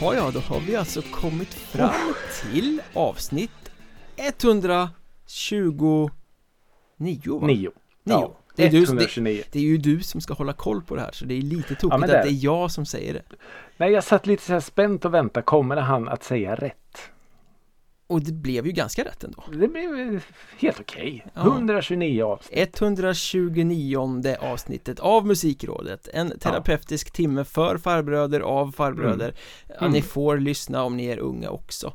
Jaha, ja, då har vi alltså kommit fram till avsnitt 129 va? Nio. Nio. Det är, du, 129. det, det är ju du som ska hålla koll på det här så det är lite tokigt att det- det är jag som säger det Nej, jag satt lite så här spänt och väntade. Kommer han att säga rätt? Och det blev ju ganska rätt ändå Det blev eh, helt okej. Ja. 129 avsnitt. 129 avsnittet av Musikrådet En terapeutisk timme för farbröder av farbröder ja, Mm. Ni får lyssna om ni är unga också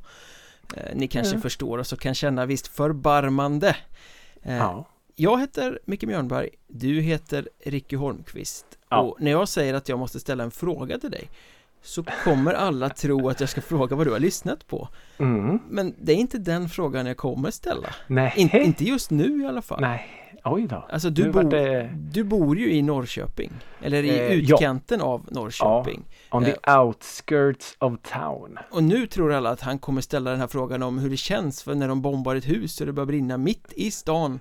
eh, Ni kanske Mm. förstår oss och kan känna visst förbarmande eh, Ja. Jag heter Micke Mjörnberg Du heter Ricky Holmqvist Ja. Och när jag säger att jag måste ställa en fråga till dig Så kommer alla tro att jag ska fråga vad du har lyssnat på Mm. Men det är inte den frågan jag kommer ställa Nej. In, Inte just nu i alla fall Nej. Oj då. Alltså du, bor, det- du bor ju i Norrköping Eller i Eh, ja. utkanten av Norrköping On the outskirts of town. Och nu tror alla att han kommer ställa den här frågan om hur det känns för när de bombar ett hus och det börjar brinna mitt i stan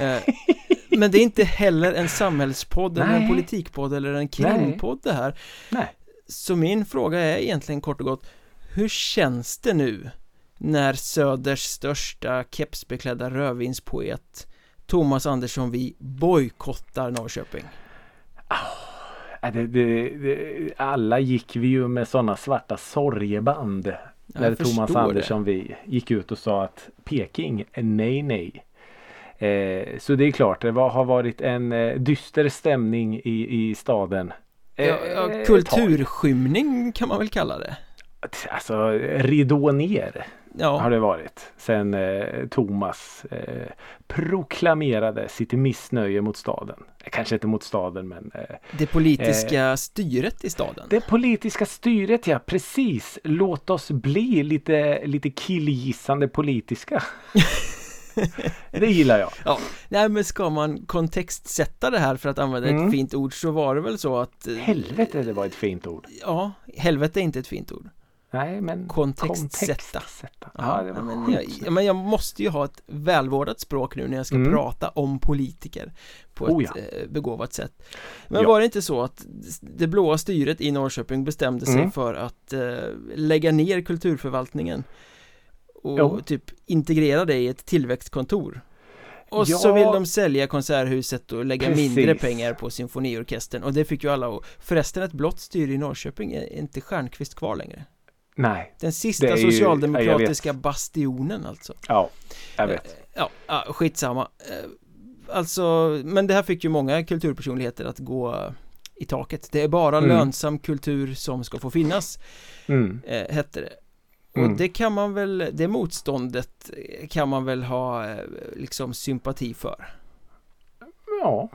eh, Men det är inte heller en samhällspodd eller en politikpodd eller en krimpodd det här Nej. Så min fråga är egentligen kort och gott Hur känns det nu när Söders största kepsbeklädda rödvinspoet Thomas Andersson Vi bojkottar Norrköping? Äh, Det, det, det, alla gick vi ju med sådana svarta sorgeband. När Thomas Andersson vi gick ut och sa att Peking, är nej nej. Eh, så det är klart, det var, har varit en eh, dyster stämning i, i staden. Ja, Eh, kulturskymning kan man väl kalla det. Alltså ridå ner Ja, har det varit. Sen eh, Thomas eh, proklamerade sitt missnöje mot staden. Eh, Kanske inte mot staden men eh, det politiska styret i staden Det politiska styret ja, precis. Låt oss bli lite, lite killgissande politiska. det gillar jag. Ja, nej men ska man kontextsätta det här för att använda ett Mm. fint ord så var det väl så att eh, Helvete det var ett fint ord. Ja, helvete är inte ett fint ord Nej men Kontextsätta. kontextsätta. Ja, det var men, jag, ja, men jag måste ju ha ett välvårdat språk nu när jag ska Mm. prata om politiker på Oh, ett ja. eh, begåvat sätt Men Ja. var det inte så att det blåa styret i Norrköping bestämde sig Mm. för att eh, lägga ner kulturförvaltningen och Jo. typ integrera det i ett tillväxtkontor och Ja. så vill de sälja konserthuset och lägga Precis. mindre pengar på symfoniorkestern och det fick ju alla och förresten ett blått styre i Norrköping är inte Stjernqvist kvar längre Nej, Den sista är ju- socialdemokratiska bastionen alltså ja, jag vet. Ja, ja skitsamma Eh, Alltså, men det här fick ju många kulturpersonligheter att gå eh, i taket Det är bara Mm. lönsam kultur som ska få finnas Mm. eh, Hette det Och Mm. det kan man väl, det motståndet eh, kan man väl ha eh, liksom sympati för Ja.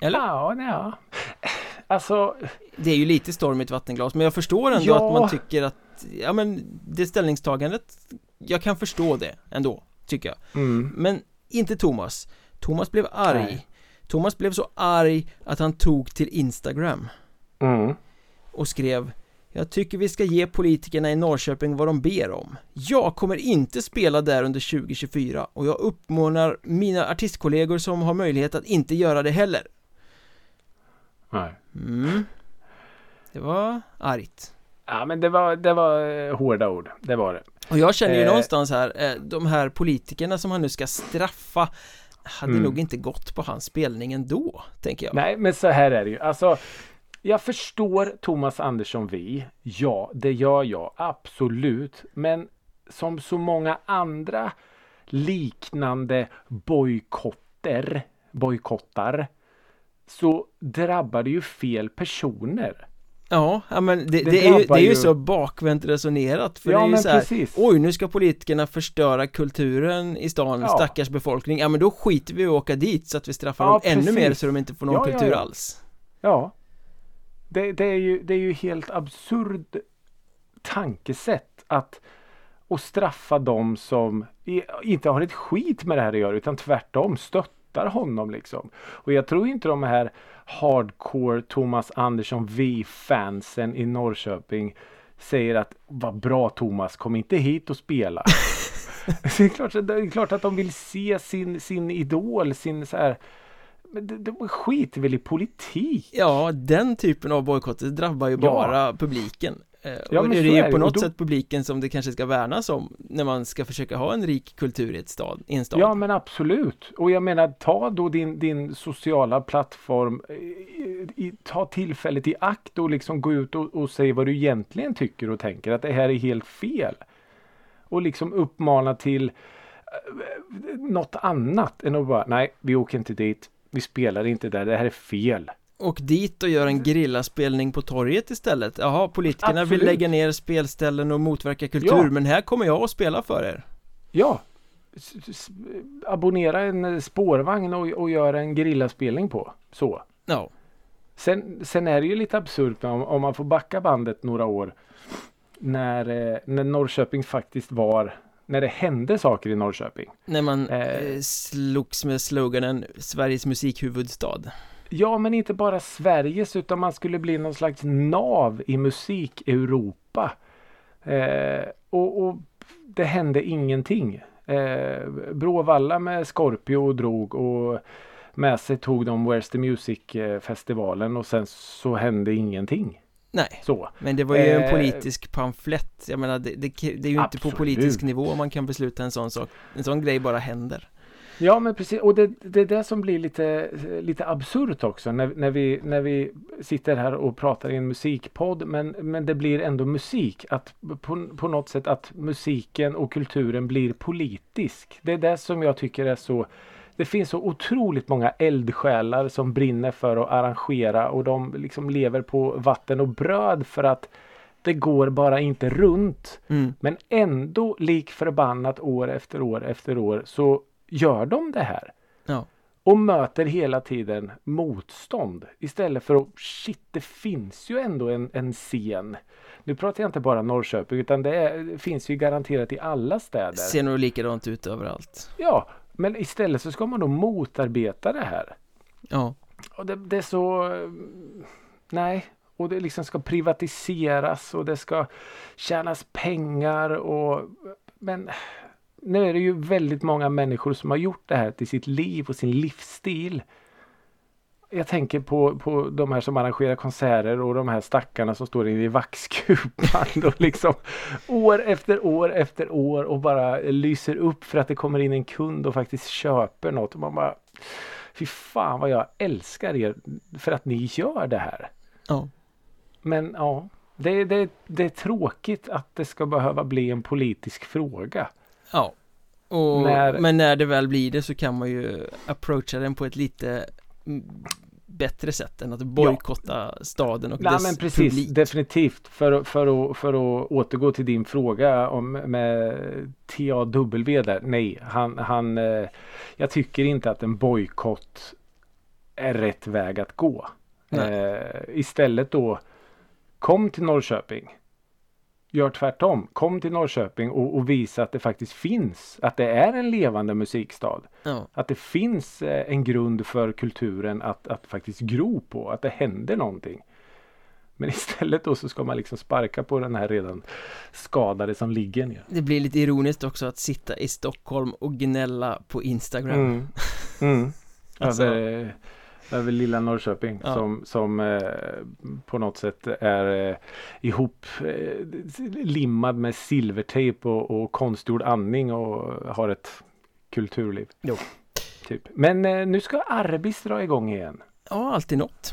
Eller? Ja, ja. Alltså, Det är ju lite storm i ett vattenglas men jag förstår ändå Ja. att man tycker att Ja men det ställningstagandet Jag kan förstå det ändå, tycker jag mm. Men inte Thomas Thomas blev arg Nej. Thomas blev så arg att han tog till Instagram Mm. och skrev Jag tycker vi ska ge politikerna i Norrköping vad de ber om Jag kommer inte spela där under 2024 och jag uppmanar mina artistkollegor som har möjlighet att inte göra det heller Nej. Mm Det var argt Ja men det var, det var eh, hårda ord. Det var det. Och jag känner ju Eh. någonstans här, eh, de här politikerna som han nu ska straffa Hade Mm. nog inte gått på hans spelning ändå, tänker jag Nej men så här är det ju. Alltså jag förstår Thomas Andersson Vi. Ja, det gör jag absolut. Men som så många andra liknande bojkotter, bojkottar så drabbar det ju fel personer. Ja, men det, Det det, är, ju, det är ju ju- så bakvänt resonerat för Ja, det är ju så här, precis. Oj, nu ska politikerna förstöra kulturen i stan, Ja. stackars befolkning Ja men då skiter vi i att åka dit så att vi straffar Ja, dem ännu precis. mer så de inte får någon Ja, kultur alls Ja. Det, det, är ju, det är ju helt absurd tankesätt att och straffa dem som inte har ett skit med det här att göra utan tvärtom stöttar honom liksom. Och jag tror inte de här hardcore Thomas Andersson V-fansen i Norrköping säger att vad bra Thomas, kom inte hit och spela. det, är klart, det är klart att de vill se sin, sin idol, sin så här de, skiter väl i politik? Ja, den typen av bojkotter drabbar ju Ja. bara publiken Eh, Ja, och det är ju på något då- sätt publiken som det kanske ska värnas om när man ska försöka ha en rik kultur i, ett stad, i en stad. Ja men absolut. Och jag menar ta då din, din sociala plattform. eh, I, ta tillfället i akt och liksom gå ut och, och säga vad du egentligen tycker och tänker. Att det här är helt fel. Och liksom uppmana till eh, något annat än att bara nej vi åker inte dit. Vi spelar inte där. Det här är fel. Och dit och gör en grillaspelning på torget istället Jaha, politikerna vill Absolut. lägga ner spelställen och motverka kultur Ja. Men här kommer jag att spela för er Ja. Abonnera en eh, spårvagn och, och gör en grillaspelning på. Så. Ja, Sen, sen är det ju lite absurt om, om man får backa bandet några år. När, eh, när Norrköping faktiskt var, när det hände saker i Norrköping. när man Eh. eh, slogs med sloganen Sveriges musikhuvudstad Ja men inte bara Sveriges utan man skulle bli någon slags nav i musik-Europa. Eh, och, och det hände ingenting. Eh, Bråvalla med Scorpio drog och med sig tog de Where's the Music-festivalen och sen så hände ingenting. Nej, Så. men det var ju en Eh. politisk pamflett Jag menar, det, det, det är ju inte på Absolut. politisk nivå man kan besluta en sån sak En sån grej bara händer Ja men precis och det, det är det som blir lite, lite absurt också när, när, vi, när vi sitter här och pratar i en musikpodd men, men det blir ändå musik. Att på, på något sätt att musiken och kulturen blir politisk. Det är det som jag tycker är så det finns så otroligt många eldsjälar som brinner för att arrangera och de liksom lever på vatten och bröd för att det går bara inte runt. mm. Men ändå lik förbannat år efter år efter år så gör de det här. Ja, Och möter hela tiden motstånd. Istället för att shit det finns ju ändå en, en scen. Nu pratar jag inte bara Norrköping utan det, är, det finns ju garanterat i alla städer. ser nog likadant ut överallt Ja, men istället så ska man då motarbeta det här. Ja, Och det, det är så... Nej. Och det liksom ska privatiseras och det ska tjänas pengar och... Men nu är det ju väldigt många människor som har gjort det här till sitt liv och sin livsstil. Jag tänker på, på de här som arrangerar konserter och de här stackarna som står inne i vaxkupan och liksom år efter år efter år och bara lyser upp för att det kommer in en kund och faktiskt köper något. Och man bara Fy fan vad jag älskar er för att ni gör det här. ja Men ja, det, det, det är tråkigt att det ska behöva bli en politisk fråga. Ja och, När- Men när det väl blir det så kan man ju approacha den på ett lite bättre sätt än att bojkotta staden och Nej dess men precis, publik. definitivt. För, för, att, för att återgå till din fråga om med TAW där. Nej, han, han, eh, jag tycker inte att en bojkott är rätt väg att gå. Eh, istället då kom till Norrköping. Gör tvärtom. Kom till Norrköping och, och visa att det faktiskt finns. Att det är en levande musikstad. Ja, Att det finns eh, en grund för kulturen att, att faktiskt gro på. Att det händer någonting. Men istället då så ska man liksom sparka på den här redan skadade som ligger ner. det blir lite ironiskt också att sitta i Stockholm och gnälla på Instagram Mm. Mm. Alltså- över, lilla Norrköping Ja. som, som eh, på något sätt är eh, ihop eh, limmad med silvertejp och, och konstgjord andning och har ett kulturliv. Jo. Typ. Men eh, nu ska Arbis dra igång igen. Ja, alltid något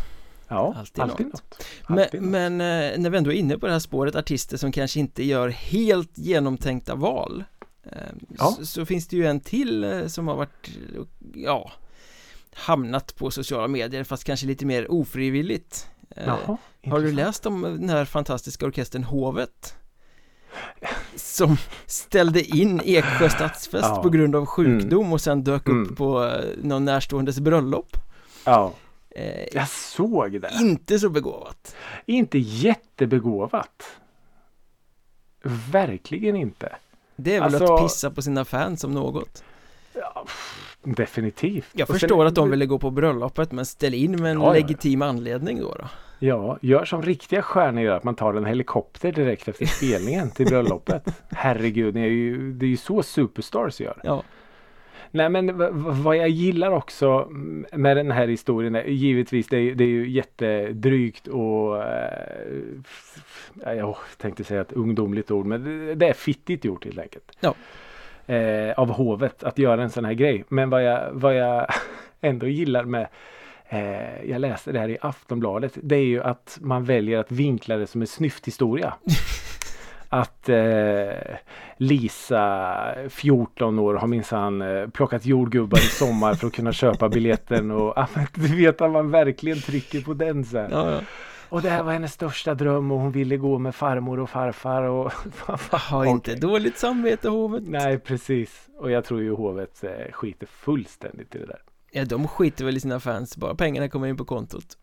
Ja, Alltid alltid, något. något. Men, Alltid något. men eh, när vi ändå är inne på det här spåret artister som kanske inte gör helt genomtänkta val eh, Ja. så, så finns det ju en till som har varit, ja Hamnat på sociala medier fast kanske lite mer ofrivilligt Eh, Jaha, Har du läst om den här fantastiska orkestern Hovet? Som ställde in Eksjö stadsfest Ja. på grund av sjukdom och sen dök Mm. upp på eh, någon närståendes bröllop Ja, eh, jag såg det. Inte så begåvat Inte jättebegåvat. Verkligen inte. Det är väl Alltså- att pissa på sina fans om något Ja, definitivt. Jag Och sen- förstår att de ville gå på bröllopet men ställ in med en Ja, ja, ja. legitim anledning då, då Ja, gör som riktiga stjärnor gör. Att man tar en helikopter direkt efter spelningen till bröllopet. Herregud, det är ju, det är ju så superstars gör. Ja, Nej men vad jag gillar också med den här historien är givetvis det är, det är ju jättedrygt och eh, jag tänkte säga ett ungdomligt ord men det, det är fittigt gjort helt enkelt. Ja. Eh, av hovet att göra en sån här grej. Men vad jag, vad jag ändå gillar med eh, jag läste det här i Aftonbladet. Det är ju att man väljer att vinkla det som en snyfthistoria. att eh, Lisa, 14 år, har minsann eh, plockat jordgubbar i sommar för att kunna köpa biljetten och du vet att man verkligen trycker på den så. Ja, ja. Och det här var hennes största dröm och hon ville gå med farmor och farfar och Ha inte dåligt samvete hovet. Nej precis. Och jag tror ju hovet eh, skiter fullständigt i det där. Ja, de skiter väl i sina fans, bara pengarna kommer in på kontot.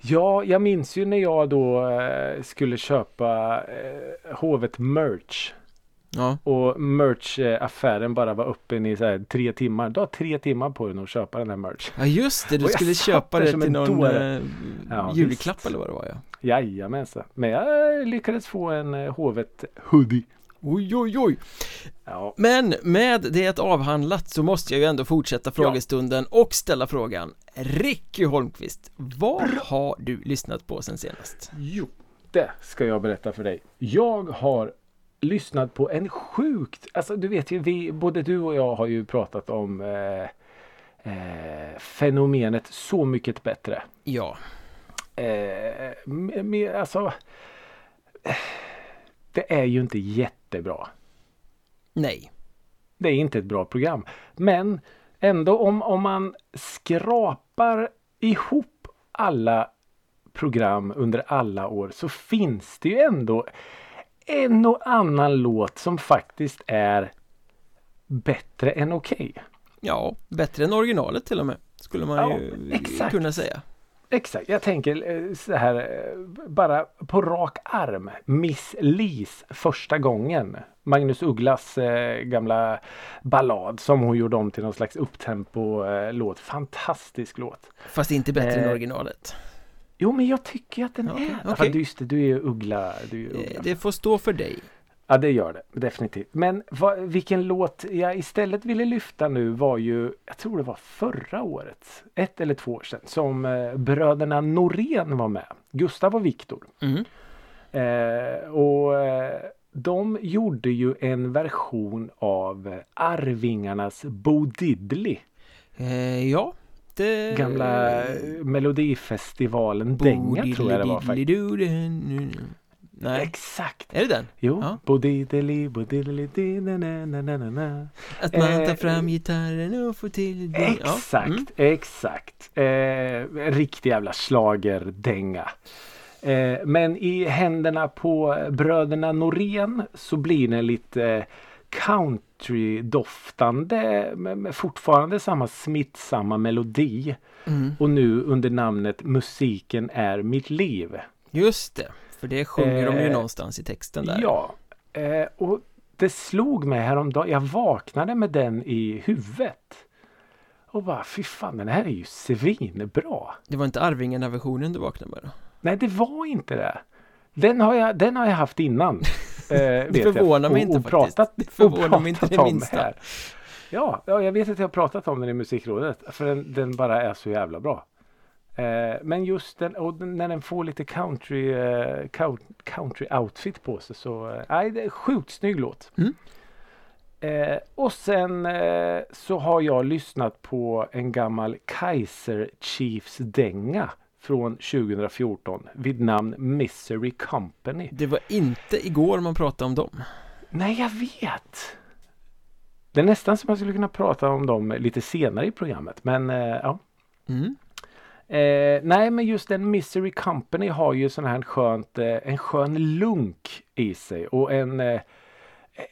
Ja, jag minns ju när jag då eh, skulle köpa eh, hovet merch. Ja, Och merch-affären bara var öppen i så här, tre timmar. Du har tre timmar på dig att köpa den här merch. ja just det, du skulle köpa det till någon eh, Ja, julklapp visst. eller vad det var ja. Jajamensan. Men jag lyckades få en eh, hovet hoodie. Oj, oj, oj. Ja. Men med det avhandlat så måste jag ju ändå fortsätta frågestunden och ställa frågan Ricky Holmqvist, vad har du lyssnat på sen senast? Jo, det ska jag berätta för dig. Jag har lyssnat på en sjukt, alltså du vet ju vi, både du och jag har ju pratat om eh, eh, fenomenet Så mycket bättre. Ja, Eh, med, med, alltså, eh, det är ju inte jättebra. nej, Det är inte ett bra program. Men ändå om, om man skrapar ihop alla program under alla år så finns det ju ändå en och annan låt som faktiskt är bättre än okej. ja, bättre än originalet till och med Skulle man Ja, ju exakt. kunna säga Exakt, jag tänker eh, så här eh, bara på rak arm. Miss Lis första gången. Magnus Ugglas eh, gamla ballad som hon gjorde om till någon slags upptempo eh, låt. Fantastisk låt. Fast inte bättre än Eh, originalen Jo men jag tycker att den Okej, är okej. Fast just det, du är ju Uggla. Du är Eh, Uggla. Det får stå för dig Ja det gör det definitivt. Men vad, vilken låt jag istället ville lyfta nu var ju Jag tror det var förra året. Ett eller två år sedan. Som eh, bröderna Norén var med. Gustav och Viktor. mm. Eh, och eh, de gjorde ju en version av eh, Arvingarnas Bo Diddley. eh, Ja, det Gamla eh, Melodifestivalen Dänga tror jag det var faktiskt. Nej, Exakt! är det den? Jo, Ja. Bo Diddley, Bo Diddley, di, na, na, na, na, na. Att man Eh, tar fram gitarren och får till Exakt, ja. mm. exakt. Eh, riktig jävla schlagerdänga. Eh, men i händerna på bröderna Norén så blir den lite country-doftande men fortfarande samma smittsamma melodi. Mm. Och nu under namnet Musiken är mitt liv. Just det, för det sjunger de ju Eh, någonstans i texten där Ja, eh, och det slog mig häromdagen. Jag vaknade med den i huvudet. Och bara fy fan den här är ju svinbra. Det var inte Arvingarna-versionen du vaknade med då? Nej det var inte det. Den har jag, den har jag haft innan. Eh, jag. förvånar mig Och- inte och faktiskt. pratat, Det förvånar och mig inte pratat det minsta. här. Ja, ja, jag vet att jag har pratat om den i musikrådet. För den, den bara är så jävla bra. Eh, men just den, och den, när den får lite country, eh, count- country outfit på sig så, eh, nej det är sjukt snygg låt. Mm. Eh, och sen eh, så har jag lyssnat på en gammal Kaiser Chiefs dänga från 2014 vid namn Misery Company. Det var inte igår man pratade om dem Nej, jag vet. Det är nästan som man skulle kunna prata om dem lite senare i programmet. Men eh, ja. mm. Eh, nej, men just den Misery Company har ju sån här skönt, eh, en skön lunk i sig och en eh,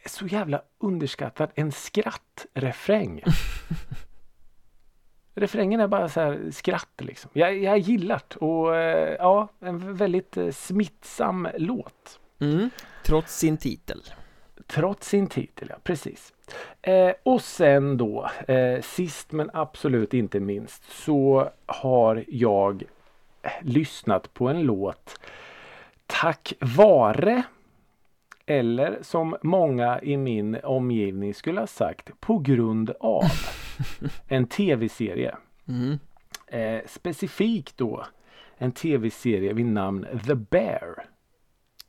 så jävla underskattad, en skrattrefräng. Refrängen är bara så här skratt liksom. Jag, jag gillar det och eh, ja, en väldigt eh, smittsam låt. Mm. Trots sin titel Trots sin titel, ja precis. Eh, och sen då, eh, sist men absolut inte minst, så har jag eh, lyssnat på en låt tack vare Eller som många i min omgivning skulle ha sagt på grund av en tv-serie. Mm. Eh, specifikt då en tv-serie vid namn The Bear.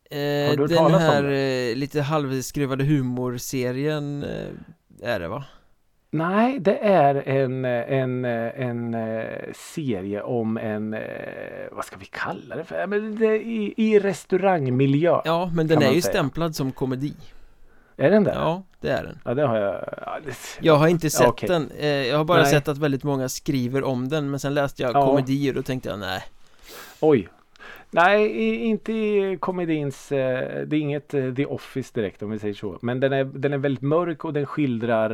Eh, Har du den talas om här det? eh, lite halvskruvade humorserien eh, är det va? Nej, det är en, en, en, eh, serie om en, eh, vad ska vi kalla det för? Men det i, I restaurangmiljö. Ja, men den är ju säga. stämplad som komedi Är den det? Ja, det är den Ja, det har jag. Ja, det, Jag har inte sett okej. den, eh, jag har bara Nej. sett att väldigt många skriver om den Men sen läste jag Ja. komedi och tänkte jag nej Oj. Nej, inte i komedins, eh, det är inget eh, The Office direkt om vi säger så. Men den är, den är väldigt mörk och den skildrar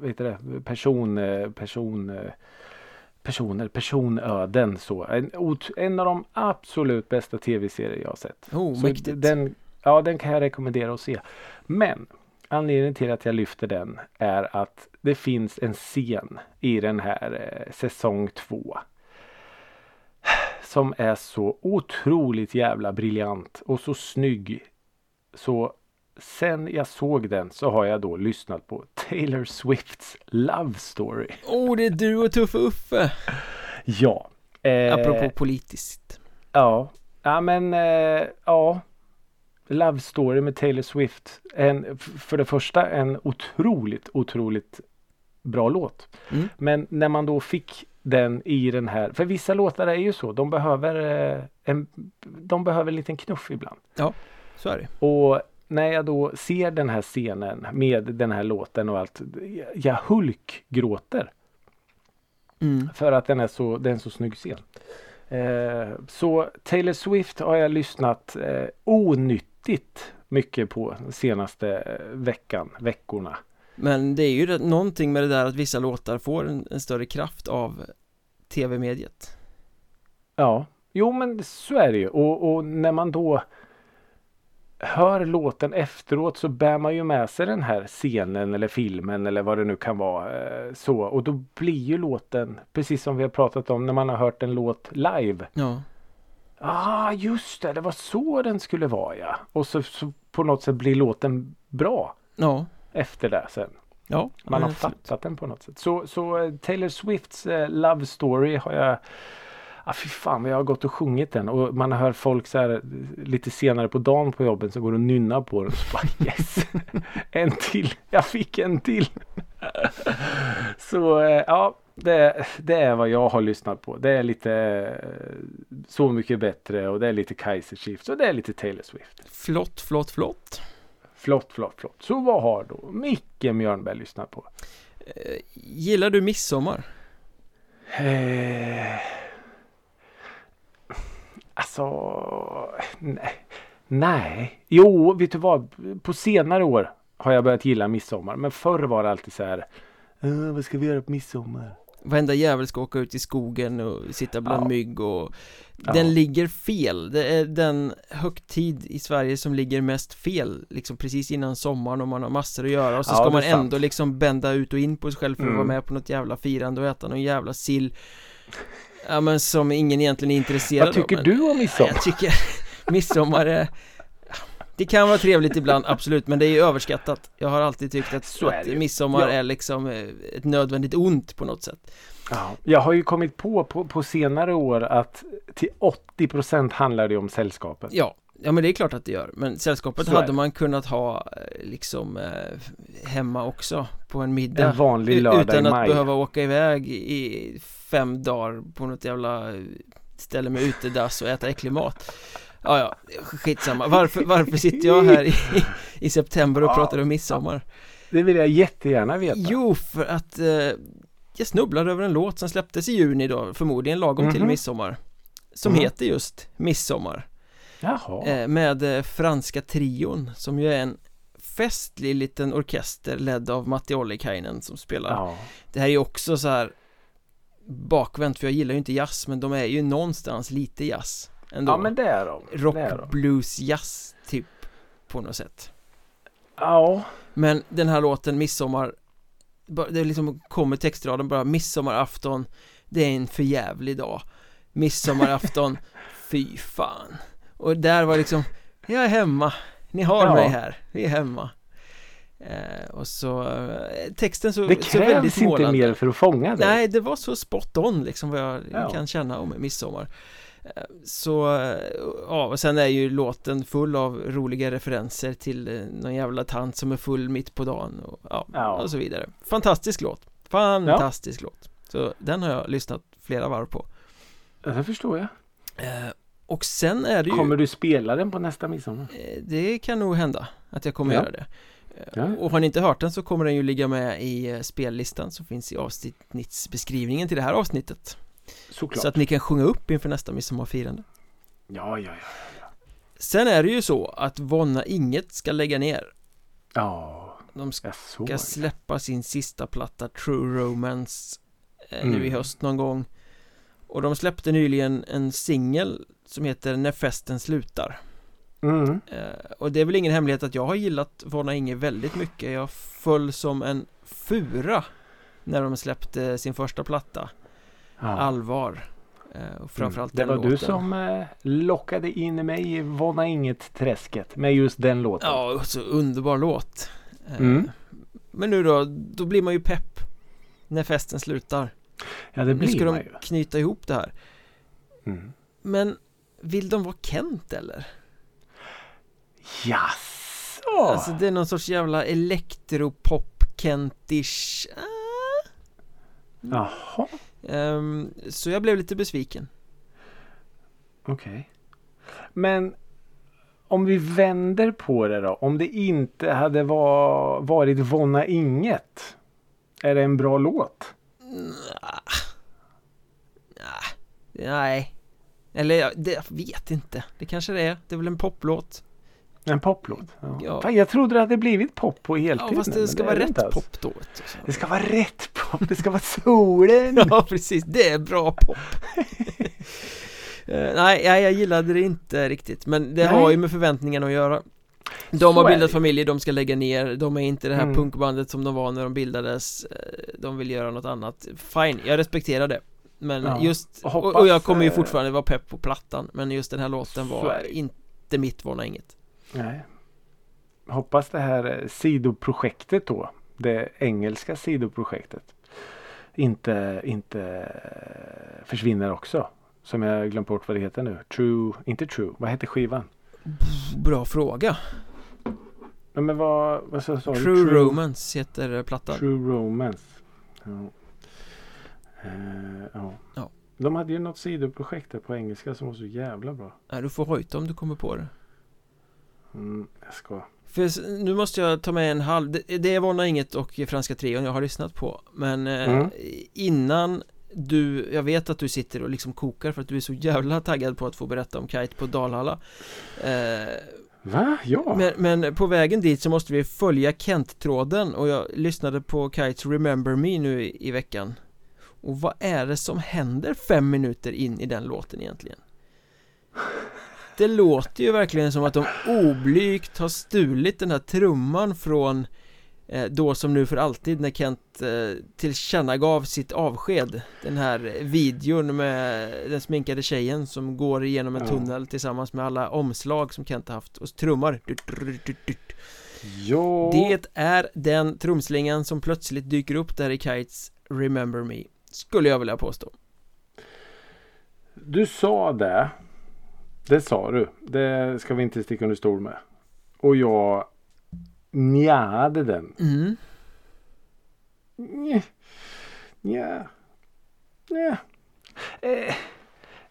vad heter det, person, person, personer, personöden så. En, en av de absolut bästa tv-serier jag har sett. Oh, Så mäktigt Den, ja, den kan jag rekommendera att se. Men anledningen till att jag lyfter den är att det finns en scen i den här eh, säsong två. Som är så otroligt jävla briljant och så snygg. Så sen jag såg den så har jag då lyssnat på Taylor Swifts Love Story. Oh, det är du och Tuffe Uffe! Ja. Eh, Apropå politiskt Ja, ja men eh, ja. Love Story med Taylor Swift. En, för det första en otroligt, otroligt bra låt. Mm. Men när man då fick den i den här, för vissa låtar är ju så, de behöver eh, en, de behöver en liten knuff ibland. Så är det Och när jag då ser den här scenen med den här låten och allt, jag- hulkgråter. mm. För att den är så, den är så snygg scen. Eh, så Taylor Swift har jag lyssnat eh, onyttigt mycket på senaste eh, veckan, veckorna. Men det är ju någonting med det där att vissa låtar får en, en större kraft av tv-mediet Ja, jo men så är det ju. Och, och när man då hör låten efteråt så bär man ju med sig den här scenen eller filmen eller vad det nu kan vara. Eh, så. Och då blir ju låten, precis som vi har pratat om när man har hört en låt live. Ja, Ah, just det, det var så den skulle vara ja. Och så, så på något sätt blir låten bra ja, efter det sen. ja Man har absolut. fattat den på något sätt. Så, så eh, Taylor Swifts eh, Love Story har jag Ah, fy fan jag har gått och sjungit den och man hör folk så här eh, lite senare på dagen på jobben som går och nynnar på den. Och så bara yes! en till! Jag fick en till! så eh, ja, det, det är vad jag har lyssnat på. Det är lite eh, Så mycket bättre och det är lite Kaiser Chiefs och det är lite Taylor Swift. Flott, flott, flott Flott, flott, flott. Så vad har då Micke Mjörnberg lyssnat på? eh, Gillar du midsommar? Eh, alltså, nej. nej. Jo, vet du vad? På senare år har jag börjat gilla midsommar. Men förr var det alltid så här. "Eh, vad ska vi göra på midsommar? Varenda jävel ska åka ut i skogen och sitta bland Ja. mygg och Ja. Den ligger fel, det är den högtid i Sverige som ligger mest fel Liksom precis innan sommaren och man har massor att göra och så Ja, ska man är sant. ändå liksom bända ut och in på sig själv för att Mm. vara med på något jävla firande och äta någon jävla sill Ja men som ingen egentligen är intresserad Vad tycker av men, du om Ja, midsommar? Jag tycker midsommar är Det kan vara trevligt ibland, absolut, men det är ju överskattat. Jag har alltid tyckt att, att midsommar Ja. är liksom eh, ett nödvändigt ont på något sätt. Ja, jag har ju kommit på, på på senare år att till 80 handlar det om sällskapet. Ja, ja men det är klart att det gör. Men sällskapet Så hade man kunnat ha eh, liksom eh, hemma också på en middag. En vanlig lördag Utan att behöva åka iväg i fem dagar på något jävla ställe med utedass och äta äcklig mat Ja, ja, skitsamma. Varför, varför sitter jag här i, i september och Ja. pratar om midsommar? Det vill jag jättegärna veta. Jo, för att eh, jag snubblade över en låt som släpptes i juni då, förmodligen lagom till Mhm. midsommar Som Mhm. heter just Midsommar Jaha. eh, Med eh, Franska Trion som ju är en festlig liten orkester ledd av Matti Ollikainen som spelar ja. Det här är ju också så här bakvänt för jag gillar ju inte jazz men de är ju någonstans lite jazz Ändå. Ja men det är de. Rock, är de. blues, jazz typ på något sätt. Ja. Men den här låten Midsommar Det liksom kommer textraden bara Midsommarafton Det är en förjävlig dag Midsommarafton Fy fan Och där var liksom Jag är hemma Ni har ja. mig här Vi är hemma eh, och så eh, texten så Det krävs inte mer för att fånga det Nej det var så spot on liksom vad jag ja. kan känna om midsommar så, ja, och sen är ju låten full av roliga referenser till eh, någon jävla tant som är full mitt på dagen och, ja, ja. och så vidare Fantastisk låt Fantastisk ja. låt Så den har jag lyssnat flera varv på Ja, det förstår jag eh, Och sen är det ju Kommer du spela den på nästa midsommar? Eh, det kan nog hända att jag kommer ja. göra det Ja. Och har ni inte hört den så kommer den ju ligga med i spellistan som finns i avsnittsbeskrivningen till det här avsnittet Såklart. Så att ni kan sjunga upp inför nästa midsommarfirande Ja, ja, ja, ja. Sen är det ju så att Vonna Inget ska lägga ner Ja De ska släppa sin sista platta True Romance eh, mm. Nu i höst någon gång Och de släppte nyligen en singel Som heter När festen slutar mm. Eh, och det är väl ingen hemlighet att jag har gillat Vonna Inget väldigt mycket Jag föll som en fura När de släppte sin första platta ja. allvar. Eh, och framförallt mm. Det var låten. du som eh, lockade in mig i Våna Inget-träsket med just den låten. Ja, så underbar låt. Eh, mm. Men nu då, då blir man ju pepp när festen slutar. Ja, det blir Nu ska man de ju. knyta ihop det här. Mm. Men vill de vara Kent eller? Jaså? Alltså det är någon sorts jävla elektropop Kentish. Ah. Eh? Jaha. Um, så jag blev lite besviken. Okej. Okay. Men om vi vänder på det då. Om det inte hade var, varit Vonna Inget. Är det en bra låt? Nej. Nej. Eller jag vet inte. Det kanske det är. Det är väl en poplåt. En poplåt? Ja. ja. Jag trodde det hade blivit pop på heltid. Ja, fast det ska vara det rätt alltså. pop då. Det ska vara rätt pop, det ska vara solen. ja, precis. Det är bra pop. uh, eh, nej, jag gillade det inte riktigt. Men det nej. har ju med förväntningarna att göra. De har bildat familj, de ska lägga ner, de är inte det här mm. punkbandet som de var när de bildades eh, De vill göra något annat Fine, jag respekterar det Men ja. just, och, och, jag kommer ju eh, fortfarande vara pepp på plattan Men just den här låten var inte mitt, var inget Nej. Hoppas det här eh, sidoprojektet då, det engelska sidoprojektet, inte, inte eh, försvinner också. Som jag glömt bort vad det heter nu. True, inte True, vad heter skivan? Bra fråga. Men vad, vad sa, sa True, True Romance heter eh, plattan. True Romance. Ja. Uh, ja. ja. De hade ju något sidoprojekt där på engelska som var så jävla bra. Nej, du får hojta om du kommer på det. Mm, jag ska. För nu måste jag ta med en halv Det, är Vonna Inget och Franska Trion jag har lyssnat på Men eh, mm. innan du, jag vet att du sitter och liksom kokar för att du är så jävla taggad på att få berätta om Kite på Dalhalla eh, Va? Ja? Men, men, på vägen dit så måste vi följa Kent-tråden och jag lyssnade på Kites Remember Me nu i, i veckan Och vad är det som händer fem minuter in i den låten egentligen? det låter ju verkligen som att de oblygt har stulit den här trumman från eh, då som nu för alltid när Kent eh, tillkännagav sitt avsked. Den här videon med den sminkade tjejen som går igenom en tunnel tillsammans med alla omslag som Kent har haft och trummar. Ja. Det är den trumslingan som plötsligt dyker upp där i Kites Remember Me Skulle jag vilja påstå. Du sa det. Det sa du. Det ska vi inte sticka under stol med. Och jag njade den. Mm. Nja. Nja. Eh.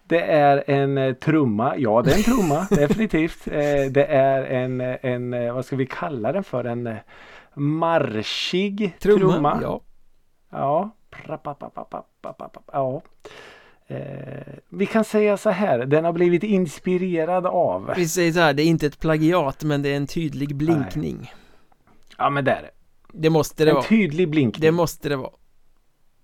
Det är en eh, trumma. Ja, det är en trumma. definitivt. Eh, det är en, eh, en, vad ska vi kalla den för? En marschig trumma. trumma. Ja. Ja. Ja. Eh, vi kan säga så här, den har blivit inspirerad av. Vi säger så här, det är inte ett plagiat men det är en tydlig blinkning. Nej. Ja men det är det. Det måste det en vara. En tydlig blinkning. Det måste det vara.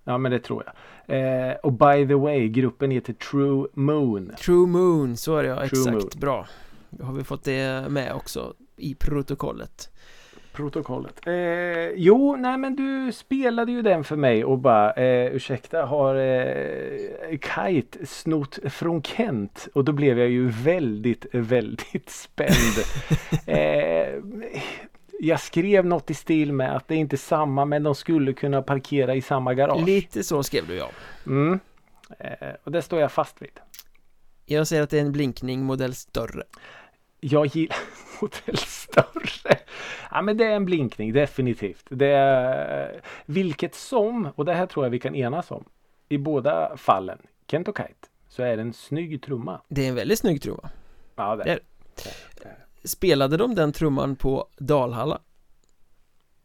Ja men det tror jag. Eh, och by the way, gruppen heter True Moon. True Moon, så är det ja, exakt, moon. bra. Då har vi fått det med också i protokollet protokollet. Eh, jo, nej men du spelade ju den för mig och bara eh, ursäkta har eh, Kite snott från Kent? Och då blev jag ju väldigt, väldigt spänd. eh, jag skrev något i stil med att det är inte samma men de skulle kunna parkera i samma garage. Lite så skrev du ja. Mm. Eh, och det står jag fast vid. Jag säger att det är en blinkning modell större. Jag gillar modell större. Ja men det är en blinkning definitivt. Det är vilket som, och det här tror jag vi kan enas om. I båda fallen, Kent och Kite, så är det en snygg trumma. Det är en väldigt snygg trumma. Ja det är det. Spelade de den trumman på Dalhalla?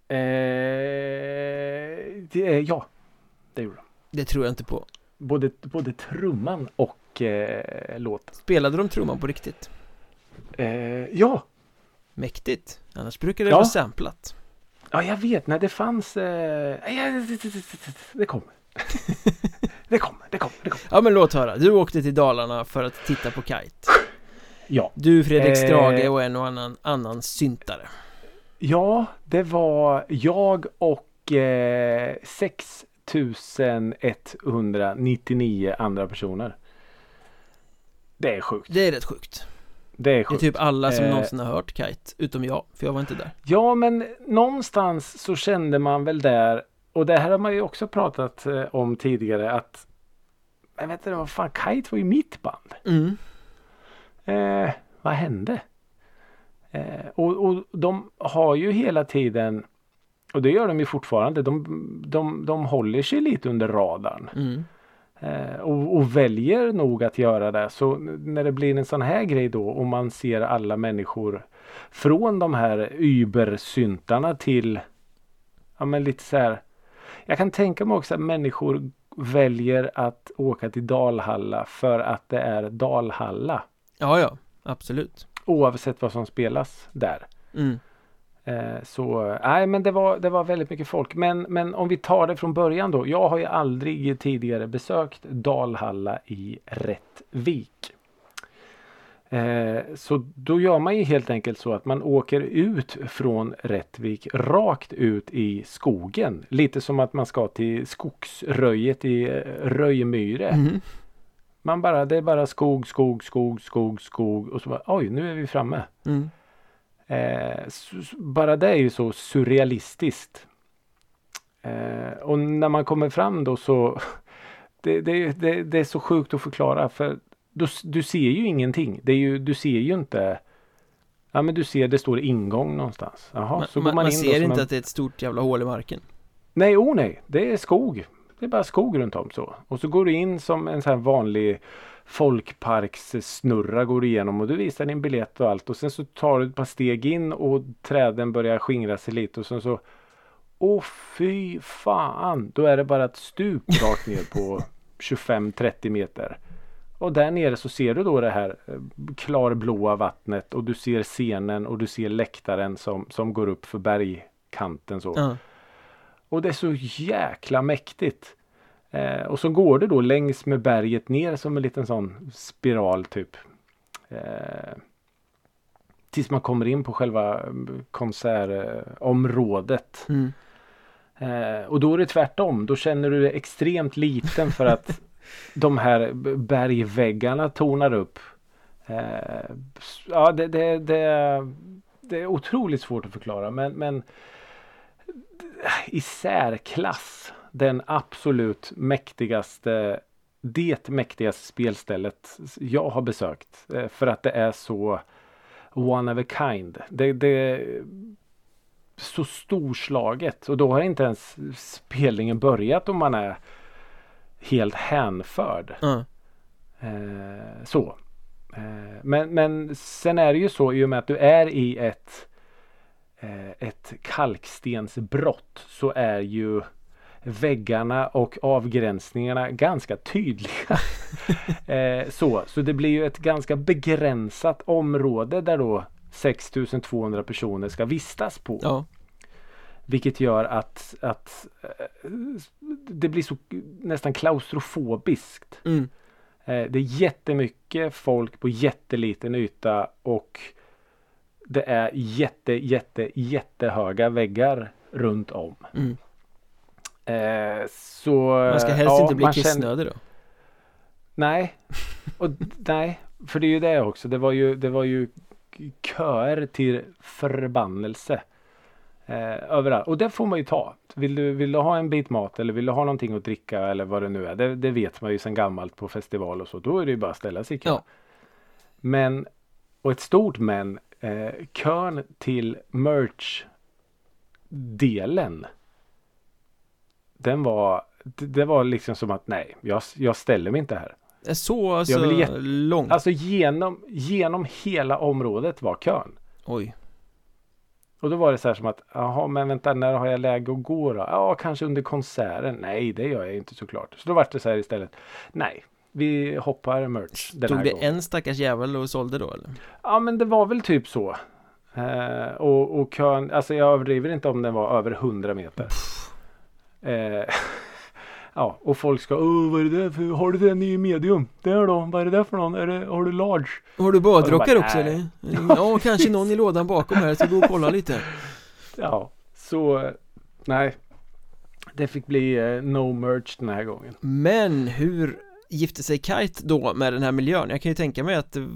Eh, det, ja, det gjorde de. Det tror jag inte på. Både, både trumman och eh, låten. Spelade de trumman på riktigt? Eh, ja, Mäktigt, annars brukar det Ja. vara samplat Ja, jag vet. när det fanns... Eh, det kommer. det kommer, det kommer, det kommer. Ja men låt höra, du åkte till Dalarna för att titta på Kite Ja. Du, Fredrik Eh. Strage och en och annan, annan syntare ja, det var jag och eh, 6199 andra personer. Det är sjukt. Det är rätt sjukt Det är Det är sjukt. typ alla som Eh. någonsin har hört Kite, utom jag, för jag var inte där Ja, men någonstans så kände man väl där och det här har man ju också pratat eh, om tidigare att men vet du vad fan, Kite var ju mitt band. mm. Eh, vad hände? Eh, och, och de har ju hela tiden och det gör de ju fortfarande. De, de, de håller sig lite under radarn. Mm. Eh, och, och väljer nog att göra det. Så när det blir en sån här grej då och man ser alla människor från de här übersyntarna till ja men lite så här. Jag kan tänka mig också att människor väljer att åka till Dalhalla för att det är Dalhalla. Ja, ja, absolut Oavsett vad som spelas där. mm. Eh, så nej men det var, det var väldigt mycket folk. Men, men om vi tar det från början då. Jag har ju aldrig tidigare besökt Dalhalla i Rättvik. Eh, så då gör man ju helt enkelt så att man åker ut från Rättvik rakt ut i skogen. Lite som att man ska till skogsröjet i eh, Röjmyre. Mhm. Man bara, det är bara skog, skog, skog, skog, skog och så bara oj nu är vi framme. Mm. Eh, bara det är ju så surrealistiskt. Eh, och när man kommer fram då så det, det, det, det är så sjukt att förklara för du, du ser ju ingenting. Det är ju, du ser ju inte Ja men du ser det står ingång någonstans. Jaha, Man, så går man, man, in ser inte en... att det är ett stort jävla hål i marken Nej, oh nej. Det är skog. Det är bara skog runt om så. Och så går du in som en sån här vanlig folkparkssnurra går igenom och du visar din biljett och allt och sen så tar du ett par steg in och träden börjar skingra sig lite och sen så Åh fy fan! Då är det bara ett stup rakt ner på 25-30 meter. Och där nere så ser du då det här eh, klarblåa vattnet och du ser scenen och du ser läktaren som, som går upp för bergkanten så. ja. Och det är så jäkla mäktigt. Eh, och så går det då längs med berget ner som en liten sån spiral typ. Eh, tills man kommer in på själva mm, konsertområdet. Mm. Eh, och då är det tvärtom. Då känner du dig extremt liten för att de här bergväggarna tornar upp. Eh, ja, det, det, det, det är otroligt svårt att förklara men, men i särklass den absolut mäktigaste det mäktigaste spelstället jag har besökt. eh, För att det är så one of a kind. Det, det är så storslaget och då har inte ens spelningen börjat om man är helt hänförd. Ja. Eh, så. Eh, men, men sen är det ju så i och med att du är i ett eh, ett kalkstensbrott så är ju väggarna och avgränsningarna ganska tydliga. eh, så, så det blir ju ett ganska begränsat område där då 6200 personer ska vistas på. ja, Vilket gör att, att eh, det blir så nästan klaustrofobiskt. mm. Eh, Det är jättemycket folk på jätteliten yta och det är jätte, jätte, jättehöga väggar runt om. Mm. Eh, så, Man ska helst ja, inte bli kissnödig då. Nej, och, nej, för det är ju det också. Det var ju, det var ju köer till förbannelse. Eh, överallt. Och det får man ju ta. Vill du, vill du ha en bit mat eller vill du ha någonting att dricka eller vad det nu är. Det, det vet man ju sedan gammalt på festival och så. Då är det ju bara att ställa sig i kö. Ja. Men, och ett stort men, eh, kön till merch-delen. Den var, det, var liksom som att nej, jag, jag ställer mig inte här. Är Så alltså vill jätte- långt. Alltså genom, genom hela området var kön. Oj. Och då var det så här som att, jaha men vänta när har jag läge att gå då? Ja kanske under konserten. Nej det gör jag inte såklart. Så då var det så här istället. Nej, vi hoppar merch den Tog här det gången. en stackars jävel och sålde då eller? Ja men det var väl typ så. Eh, och, och kön, alltså jag överdriver inte om den var över 100 meter. Eh, ja och folk ska, Åh, vad är det där för, har du den i medium? Där då, vad är det där för någon? Är det, har du large? Har du badrockar också nej. eller? Ja, kanske någon i lådan bakom här, så gå och kolla lite. Ja, så nej. Det fick bli eh, no merch den här gången. Men hur gifte sig Kite då med den här miljön? Jag kan ju tänka mig att det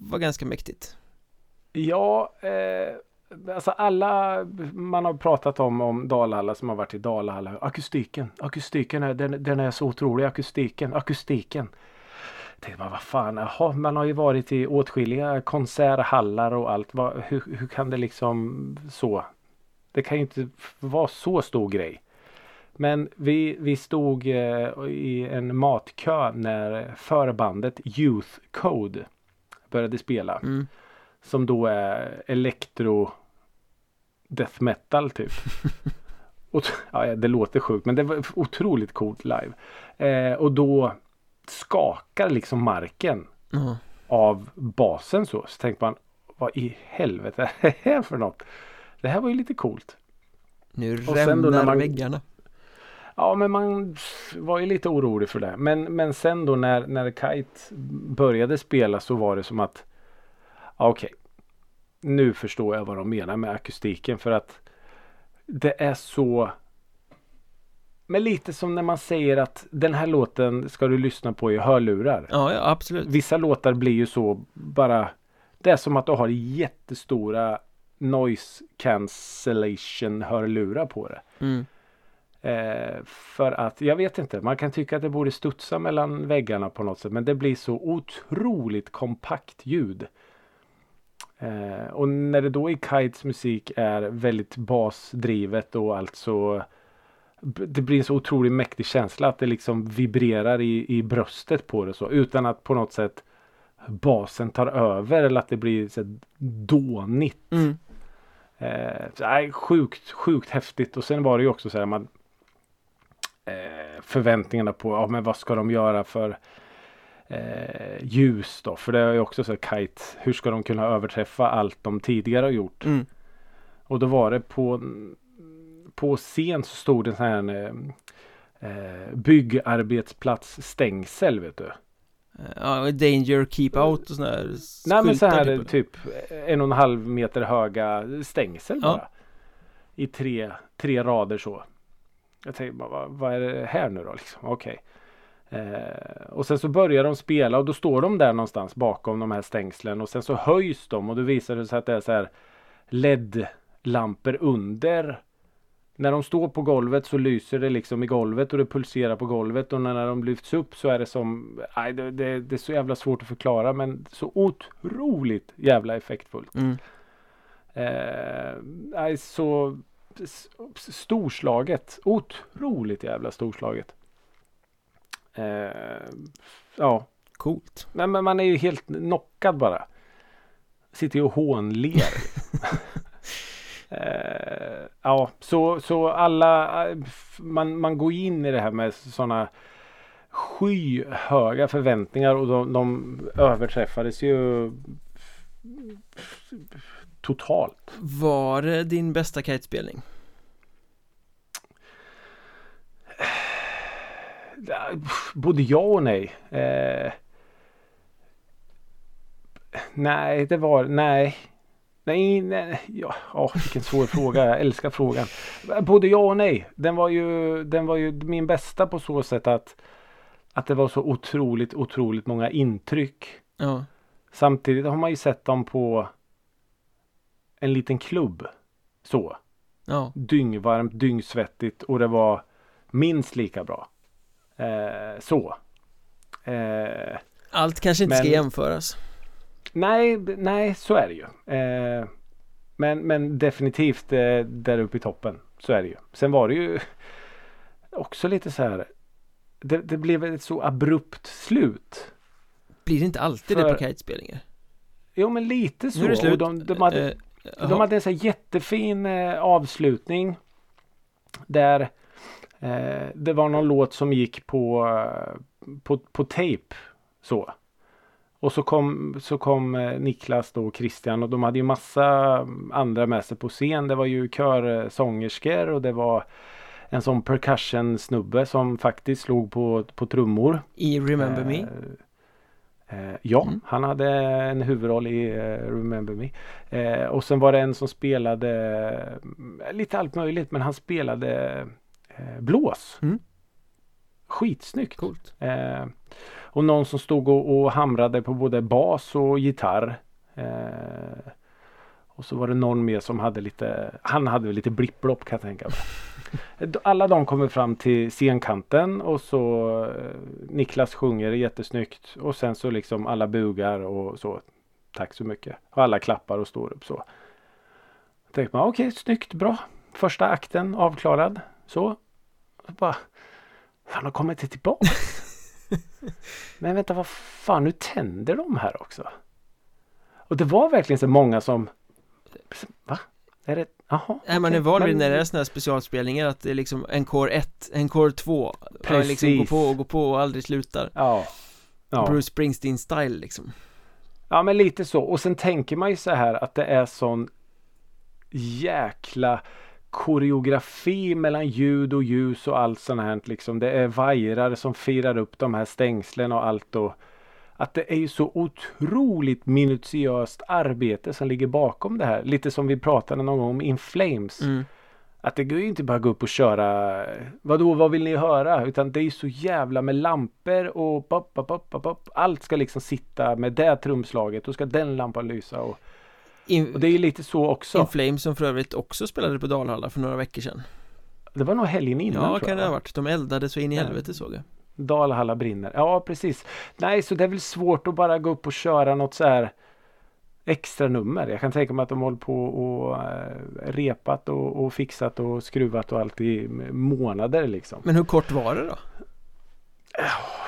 var ganska mäktigt. Ja, eh, alltså alla man har pratat om, om Dalhalla som har varit i Dalhalla. Akustiken, akustiken är, den, den är så otrolig. Akustiken, akustiken. Tänkte vad fan, jaha, man har ju varit i åtskilliga konserthallar och allt. Va, hur, hur kan det liksom så? Det kan ju inte vara så stor grej. Men vi, vi stod eh, i en matkö när förbandet Youth Code började spela. Mm. Som då är elektro death metal typ. och, ja, det låter sjukt men det var otroligt coolt live. Eh, och då skakar liksom marken Ja. av basen så. Så tänkte man vad i helvete är det här för något? Det här var ju lite coolt. Nu rämnar man- väggarna. Ja men man var ju lite orolig för det. Men, men sen då när, när Kite började spela så var det som att Okej. Nu förstår jag vad de menar med akustiken för att det är så Men lite som när man säger att den här låten ska du lyssna på i hörlurar. Ja, ja, absolut. Vissa låtar blir ju så bara Det är som att du har jättestora noise cancellation hörlurar på det. Mm. Eh, för att jag vet inte, man kan tycka att det borde studsa mellan väggarna på något sätt men det blir så otroligt kompakt ljud. Eh, och när det då i Kites musik är väldigt basdrivet och alltså det blir en så otroligt mäktig känsla att det liksom vibrerar i, i bröstet på det så utan att på något sätt basen tar över eller att det blir så dånigt. Mm. Eh, så, sjukt, sjukt häftigt. Och sen var det ju också så här man eh, förväntningarna på, ja men vad ska de göra för eh, ljus då? För det är ju också så kite, hur ska de kunna överträffa allt de tidigare har gjort? Mm. Och då var det på på scen så stod det en sån här eh, eh, byggarbetsplats stängsel vet du. Ja, danger, keep out och sådana här Nej men så här typ. typ en och en halv meter höga stängsel Ja. bara. I tre, tre rader så. Jag tänkte bara, vad, vad är det här nu då liksom? Okej. Eh, och sen så börjar de spela och då står de där någonstans bakom de här stängslen och sen så höjs de och då visar det sig att det är så här LED-lampor under. När de står på golvet så lyser det liksom i golvet och det pulserar på golvet och när de lyfts upp så är det som nej, det, det, det är så jävla svårt att förklara men så otroligt jävla effektfullt. Mm. Eh, så storslaget. Otroligt jävla storslaget. Eh, ja, Coolt. nej, men man är ju helt knockad bara. Sitter ju och hånler. eh, ja, så, så alla, eh, man, man går in i det här med sådana skyhöga förväntningar och de, de överträffades ju totalt. Var det din bästa kitespelning? Både ja och nej. Eh, nej, det var nej. Nej, nej, ja, ja, vilken svår fråga. Jag älskar frågan. Både ja och nej. Den var ju, den var ju min bästa på så sätt att att det var så otroligt, otroligt många intryck. Ja. Samtidigt har man ju sett dem på en liten klubb. Så. Ja. Dyngvarmt, dyngsvettigt och det var minst lika bra. Eh, så. Eh, Allt kanske inte ska Men- jämföras. nej, nej, så är det ju. Eh, men, men definitivt eh, där uppe i toppen. Så är det ju. Sen var det ju också lite så här. Det, det blev ett så abrupt slut. Blir det inte alltid det För- på kitespelningar? Jo men lite så. Nu är det slut. De, de, hade, jaha. de hade en så jättefin avslutning. Där eh, det var någon låt som gick på, eh, på, på tejp. Så. Och så kom, så kom eh, Niklas då och Christian och de hade ju massa andra med sig på scen. Det var ju körsångerskor och det var en sån percussion snubbe som faktiskt slog på, på trummor. I Remember Me? Eh, ja, Mm. han hade en huvudroll i eh, Remember Me. Eh, och sen var det en som spelade eh, lite allt möjligt men han spelade eh, blås. Mm. Skitsnyggt. Coolt. Eh, och någon som stod och, och hamrade på både bas och gitarr. Eh, och så var det någon mer som hade lite, han hade väl lite blipplopp kan jag tänka mig. Alla de kommer fram till scenkanten och så eh, Niklas sjunger jättesnyggt och sen så liksom alla bugar och så. Tack så mycket. Och alla klappar och står upp så. Då tänkte man okej, snyggt, bra. Första akten avklarad. Så. Och bara, fan har kommit det tillbaka. Men vänta, vad fan, nu tänder de här också. Och det var verkligen så många som Va? Är det? Jaha. Nej man är van vid när det är sådana här specialspelningar att det är liksom en kår 1, en kår 2 Liksom Precis. går på och går på och aldrig slutar Ja. Ja. Bruce Springsteen style liksom ja, men lite så. Och sen tänker man ju så här att det är sån jäkla koreografi mellan ljud och ljus och allt sånt här liksom. Det är vajrar som firar upp de här stängslen och allt och att det är ju så otroligt minutiöst arbete som ligger bakom det här. Lite som vi pratade någon gång om In Flames. mm. Att det går ju inte bara gå upp och köra Vadå, vad vill ni höra? Utan det är ju så jävla med lampor och pop, pop, pop, pop. Allt ska liksom sitta med det trumslaget. Då ska den lampan lysa och, In, och det är lite så också. In Flames som för övrigt också spelade på Dalhalla för några veckor sedan Det var nog helgen innan Ja kan det ha varit, de eldade så in i helvete såg jag Dalhalla brinner. Ja precis. Nej så det är väl svårt att bara gå upp och köra något så här extra nummer. Jag kan tänka mig att de håller på och eh, repat och, och fixat och skruvat och allt i månader liksom. Men hur kort var det då?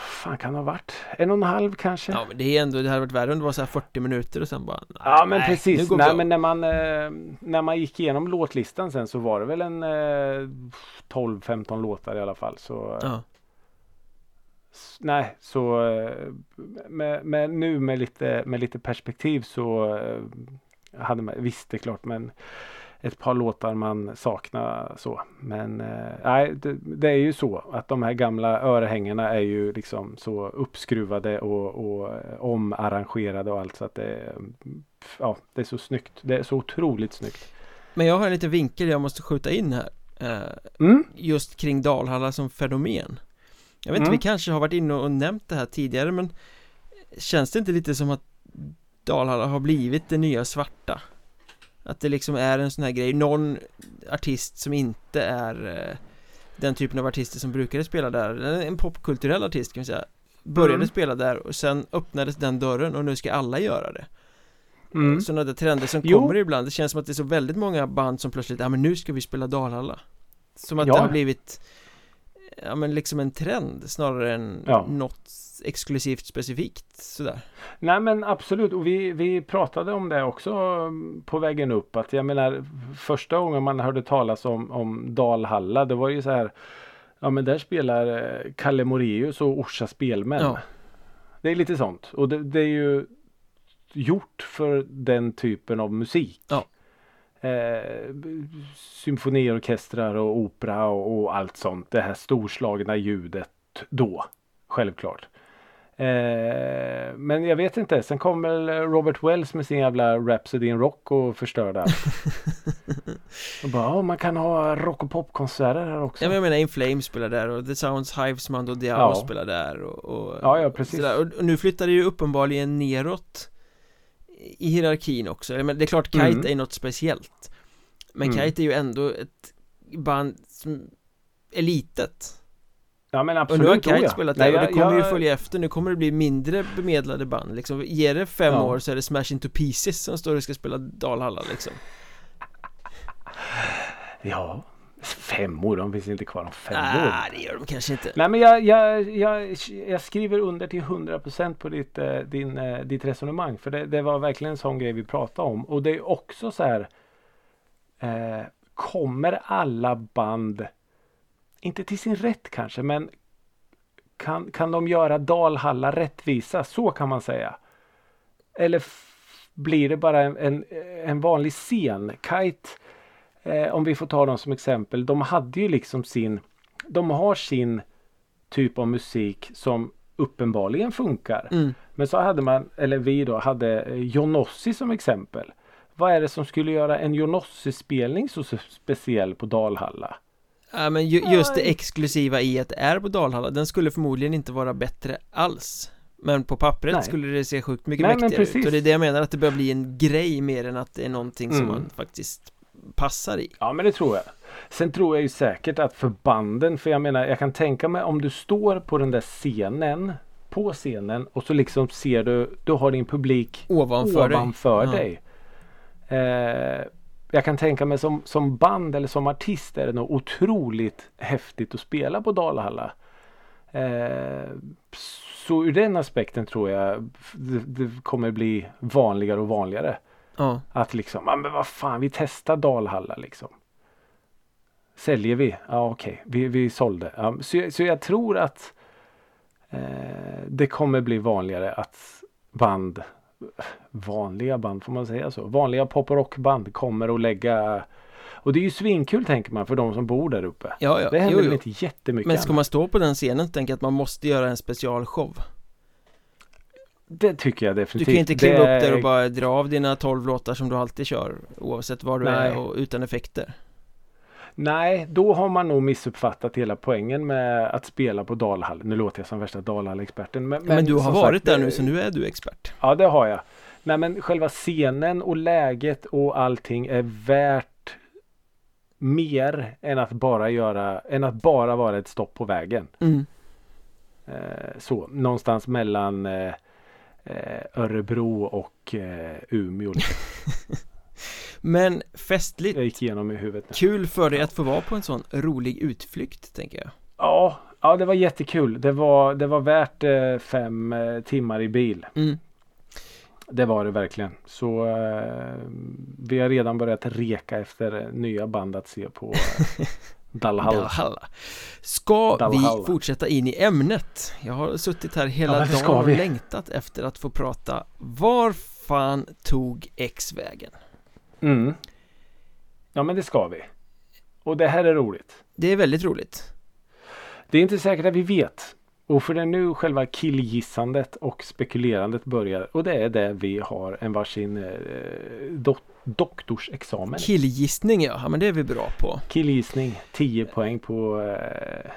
Fan kan det ha varit? En och en halv kanske? Ja men det är ändå, det hade varit värre om det var så här 40 minuter och sen bara nej, Ja men nej, nu precis. Nej, men när man, eh, när man gick igenom låtlistan sen så var det väl en eh, 12-15 låtar i alla fall. Så, eh, Ja, s- nej, så eh, med, med, nu med lite, med lite perspektiv så eh, hade man, visst det är klart men ett par låtar man saknar så. Men eh, nej, det, det är ju så att de här gamla örhängena är ju liksom så uppskruvade och, och eh, omarrangerade och allt så att det ja, det är så snyggt. Det är så otroligt snyggt. Men jag har en liten vinkel jag måste skjuta in här eh, Mm, Just kring Dalhalla som fenomen Jag vet inte, Mm. vi kanske har varit inne och nämnt det här tidigare men Känns det inte lite som att Dalhalla har blivit det nya svarta? Att det liksom är en sån här grej, någon artist som inte är eh, den typen av artister som brukade spela där, en popkulturell artist kan vi säga Började Mm. spela där och sen öppnades den dörren och nu ska alla göra det mm. Sådana där trender som Jo. kommer ibland, det känns som att det är så väldigt många band som plötsligt, ja men nu ska vi spela Dalhalla Som att Ja. det har blivit Ja men liksom en trend snarare än Ja. något exklusivt specifikt sådär Nej men absolut och vi, vi pratade om det också på vägen upp att jag menar första gången man hörde talas om, om Dalhalla det var ju så här Ja men där spelar eh, Kalle Moreus och Orsa Spelmän. Ja. Det är lite sånt och det, det är ju gjort för den typen av musik. Ja. Eh, symfoniorkestrar och opera och, och allt sånt. Det här storslagna ljudet då. Självklart. Eh, men jag vet inte. Sen kom väl Robert Wells med sin jävla Rhapsody in Rock och förstörde allt. och bara, oh, man kan ha rock och popkonserter här också. Ja men jag menar In Flames spelar där och The Sounds Hives Mando Diao Ja. spelar där och, och Ja, ja, precis. Och, och nu flyttar det ju uppenbarligen neråt i hierarkin också. Men det är klart Kite Mm. är något speciellt. Men Mm. Kite är ju ändå ett band som är litet. Ja men Och absolut. nu har Kite ja. spelat Nej, där och det jag- kommer ju jag- följa efter. Nu kommer det bli mindre bemedlade band liksom. Ger det fem Ja. år så är det Smash Into Pieces som står och ska spela Dalhalla liksom. Ja. Fem år, de finns inte kvar om fem år. Ah, det gör de kanske inte. Nej men jag, jag, jag, jag skriver under till 100% på ditt, eh, din, eh, ditt resonemang. För det, det var verkligen en sån grej vi pratade om. Och det är också så här. Eh, kommer alla band, inte till sin rätt kanske, men kan, kan de göra Dalhalla rättvisa? Så kan man säga. Eller blir det bara en, en, en vanlig scen? Kite, eh, om vi får ta dem som exempel, de hade ju liksom sin de har sin typ av musik som uppenbarligen funkar. Mm. Men så hade man, eller vi då, hade eh, Jonossi som exempel. Vad är det som skulle göra en Jonossi-spelning så speciell på Dalhalla? Ja men ju, just det exklusiva i att det är på Dalhalla Den skulle förmodligen inte vara bättre alls Men på pappret Nej. skulle det se sjukt mycket Nej, mäktigare ut. Och det är det jag menar att det börjar bli en grej mer än att det är någonting som Mm. man faktiskt passar i Ja men det tror jag. Sen tror jag ju säkert att för banden, för jag menar jag kan tänka mig om du står på den där scenen på scenen och så liksom ser du, du har din publik Ovanför, ovanför Ja. dig. Eh, jag kan tänka mig som, som band eller som artist är det nog otroligt häftigt att spela på Dalhalla. Eh, så ur den aspekten tror jag det, det kommer bli vanligare och vanligare. Ja, Att liksom, ja men vad fan vi testar Dalhalla liksom. Säljer vi? Ja okej, vi, vi sålde. Ja, så, så jag tror att eh, det kommer bli vanligare att band, vanliga band får man säga så, vanliga pop och rockband kommer att lägga och det är ju svinkul tänker man för de som bor där uppe. ja, ja. Det händer jo, jo. inte jättemycket Men ska annat. man stå på den scenen tänker jag att man måste göra en specialshow Det tycker jag Du definitivt. kan ju inte kliva Det- upp där och bara dra av dina 12 låtar som du alltid kör Oavsett var du Nej. är och utan effekter Nej, då har man nog missuppfattat hela poängen med att spela på Dalhall. Nu låter jag som värsta Dalhall-experten. Men, Men, du har varit sagt, där eh, nu så nu är du expert Ja, det har jag. Nej, men själva scenen och läget och allting är värt mer än att bara göra, än att bara vara ett stopp på vägen. mm. Eh, så, någonstans mellan eh, eh, Örebro och eh, Umeå. Men festligt Jag gick igenom i huvudet nu. Kul för dig att få vara på en sån rolig utflykt tänker jag Ja, ja, det var jättekul. Det var, det var värt eh, fem eh, timmar i bil. mm. Det var det verkligen. Så eh, vi har redan börjat reka efter eh, nya band att se på eh, Dalhalla. Dalhalla Ska Dalhalla. vi fortsätta in i ämnet? Jag har suttit här hela Ja, dagen och längtat efter att få prata Var fan tog X vägen? Mm. Ja men det ska vi. Och det här är roligt. Det är väldigt roligt Det är inte säkert att vi vet. Och för det är nu själva killgissandet och spekulerandet börjar. Och det är det vi har en varsin eh, dok- doktorsexamen. Killgissning ja, ja men det är vi bra på Killgissning 10 poäng på eh,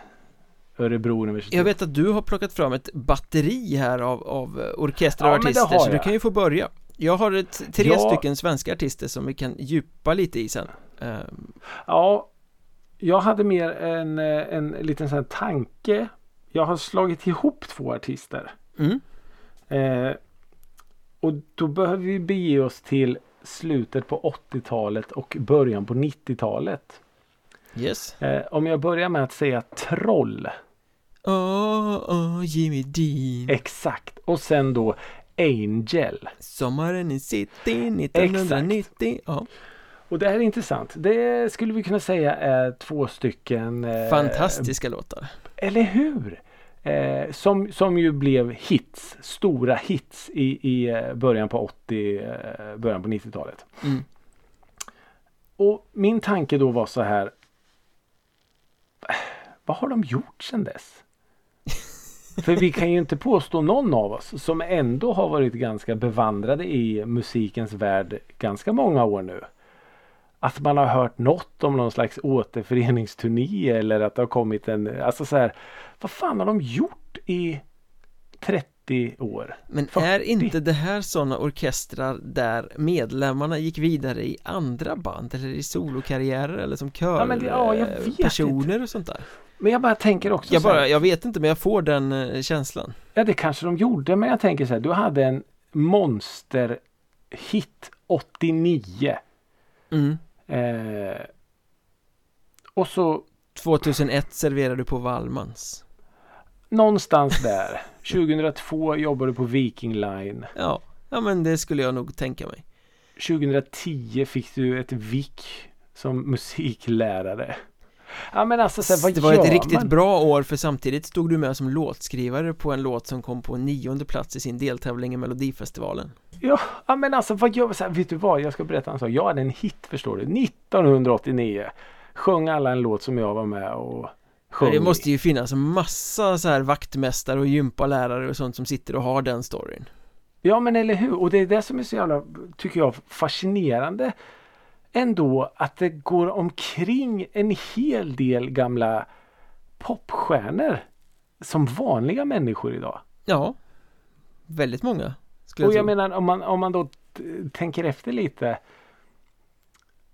Örebro universitet. Jag vet att du har plockat fram ett batteri här av, av och Ja, så du jag. kan ju få börja Jag har ett, tre Ja. stycken svenska artister som vi kan djupa lite i sen Ehm, Ja, jag hade mer en, en liten sån här tanke. Jag har slagit ihop två artister. mm. Eh, och då behöver vi bege oss till slutet på 80-talet och början på 90-talet. Yes Eh, om jag börjar med att säga Troll. Åh, åh, Jimmy Dean Exakt. Och sen då Angel. Sommaren i city 1990 Ja, Och det här är intressant. Det skulle vi kunna säga är två stycken eh, fantastiska låtar Eller hur? Eh, som, som ju blev hits, stora hits i, i eh, början på 80, eh, början på 90-talet. mm. Och min tanke då var så här. Vad har de gjort sedan dess? För vi kan ju inte påstå någon av oss som ändå har varit ganska bevandrade i musikens värld ganska många år nu. Att man har hört något om någon slags återföreningsturné eller att det har kommit en, alltså så här, vad fan har de gjort i 30 år? Men 40. är inte det här sådana orkestrar där medlemmarna gick vidare i andra band eller i solokarriärer eller som Ja, det- ja, körpersoner och sånt där? Men jag bara tänker också Jag, här, bara, jag vet inte men jag får den eh, känslan Ja det kanske de gjorde men jag tänker så här, du hade en monsterhit 89. mm. Eh, och så 2001 serverar du på Wallmans någonstans där. 2002 jobbade du på Viking Line. Ja, ja men det skulle jag nog tänka mig 2010 fick du ett VIK som musiklärare. Ja men alltså så här, vad Det var ett riktigt man? bra år för samtidigt stod du med som låtskrivare på en låt som kom på nionde plats i sin deltävling i Melodifestivalen Ja, ja men alltså vad gör så här, Vet du vad? Jag ska berätta en sak. Jag hade en hit förstår du. 1989. Sjöng alla en låt som jag var med och sjöng Det i. måste ju finnas massa så här vaktmästare och gympalärare och sånt som sitter och har den storyn Ja men eller hur och det är det som är så jävla tycker jag fascinerande ändå att det går omkring en hel del gamla popstjärnor som vanliga människor idag. Ja Väldigt många skulle Och jag jag tro menar om man, om man då tänker efter lite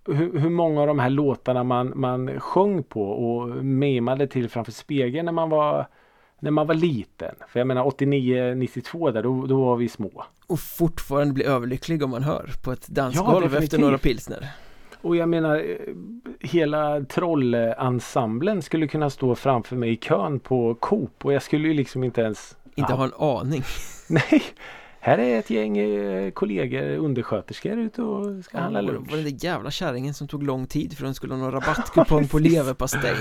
hur, hur många av de här låtarna man, man sjöng på och mimade till framför spegeln när man var när man var liten. För jag menar 89, 92 där, då, då var vi små. Och fortfarande bli överlycklig om man hör på ett dansgolv efter definitivt. några pilsner Och jag menar eh, hela trollensemblen skulle kunna stå framför mig i kön på Coop och jag skulle ju liksom inte ens Inte Ja, ha en aning Nej! Här är ett gäng eh, kollegor, undersköterskor ute och ska handla det lunch. var den där jävla kärringen som tog lång tid för hon skulle ha någon rabattkupong på leverpastej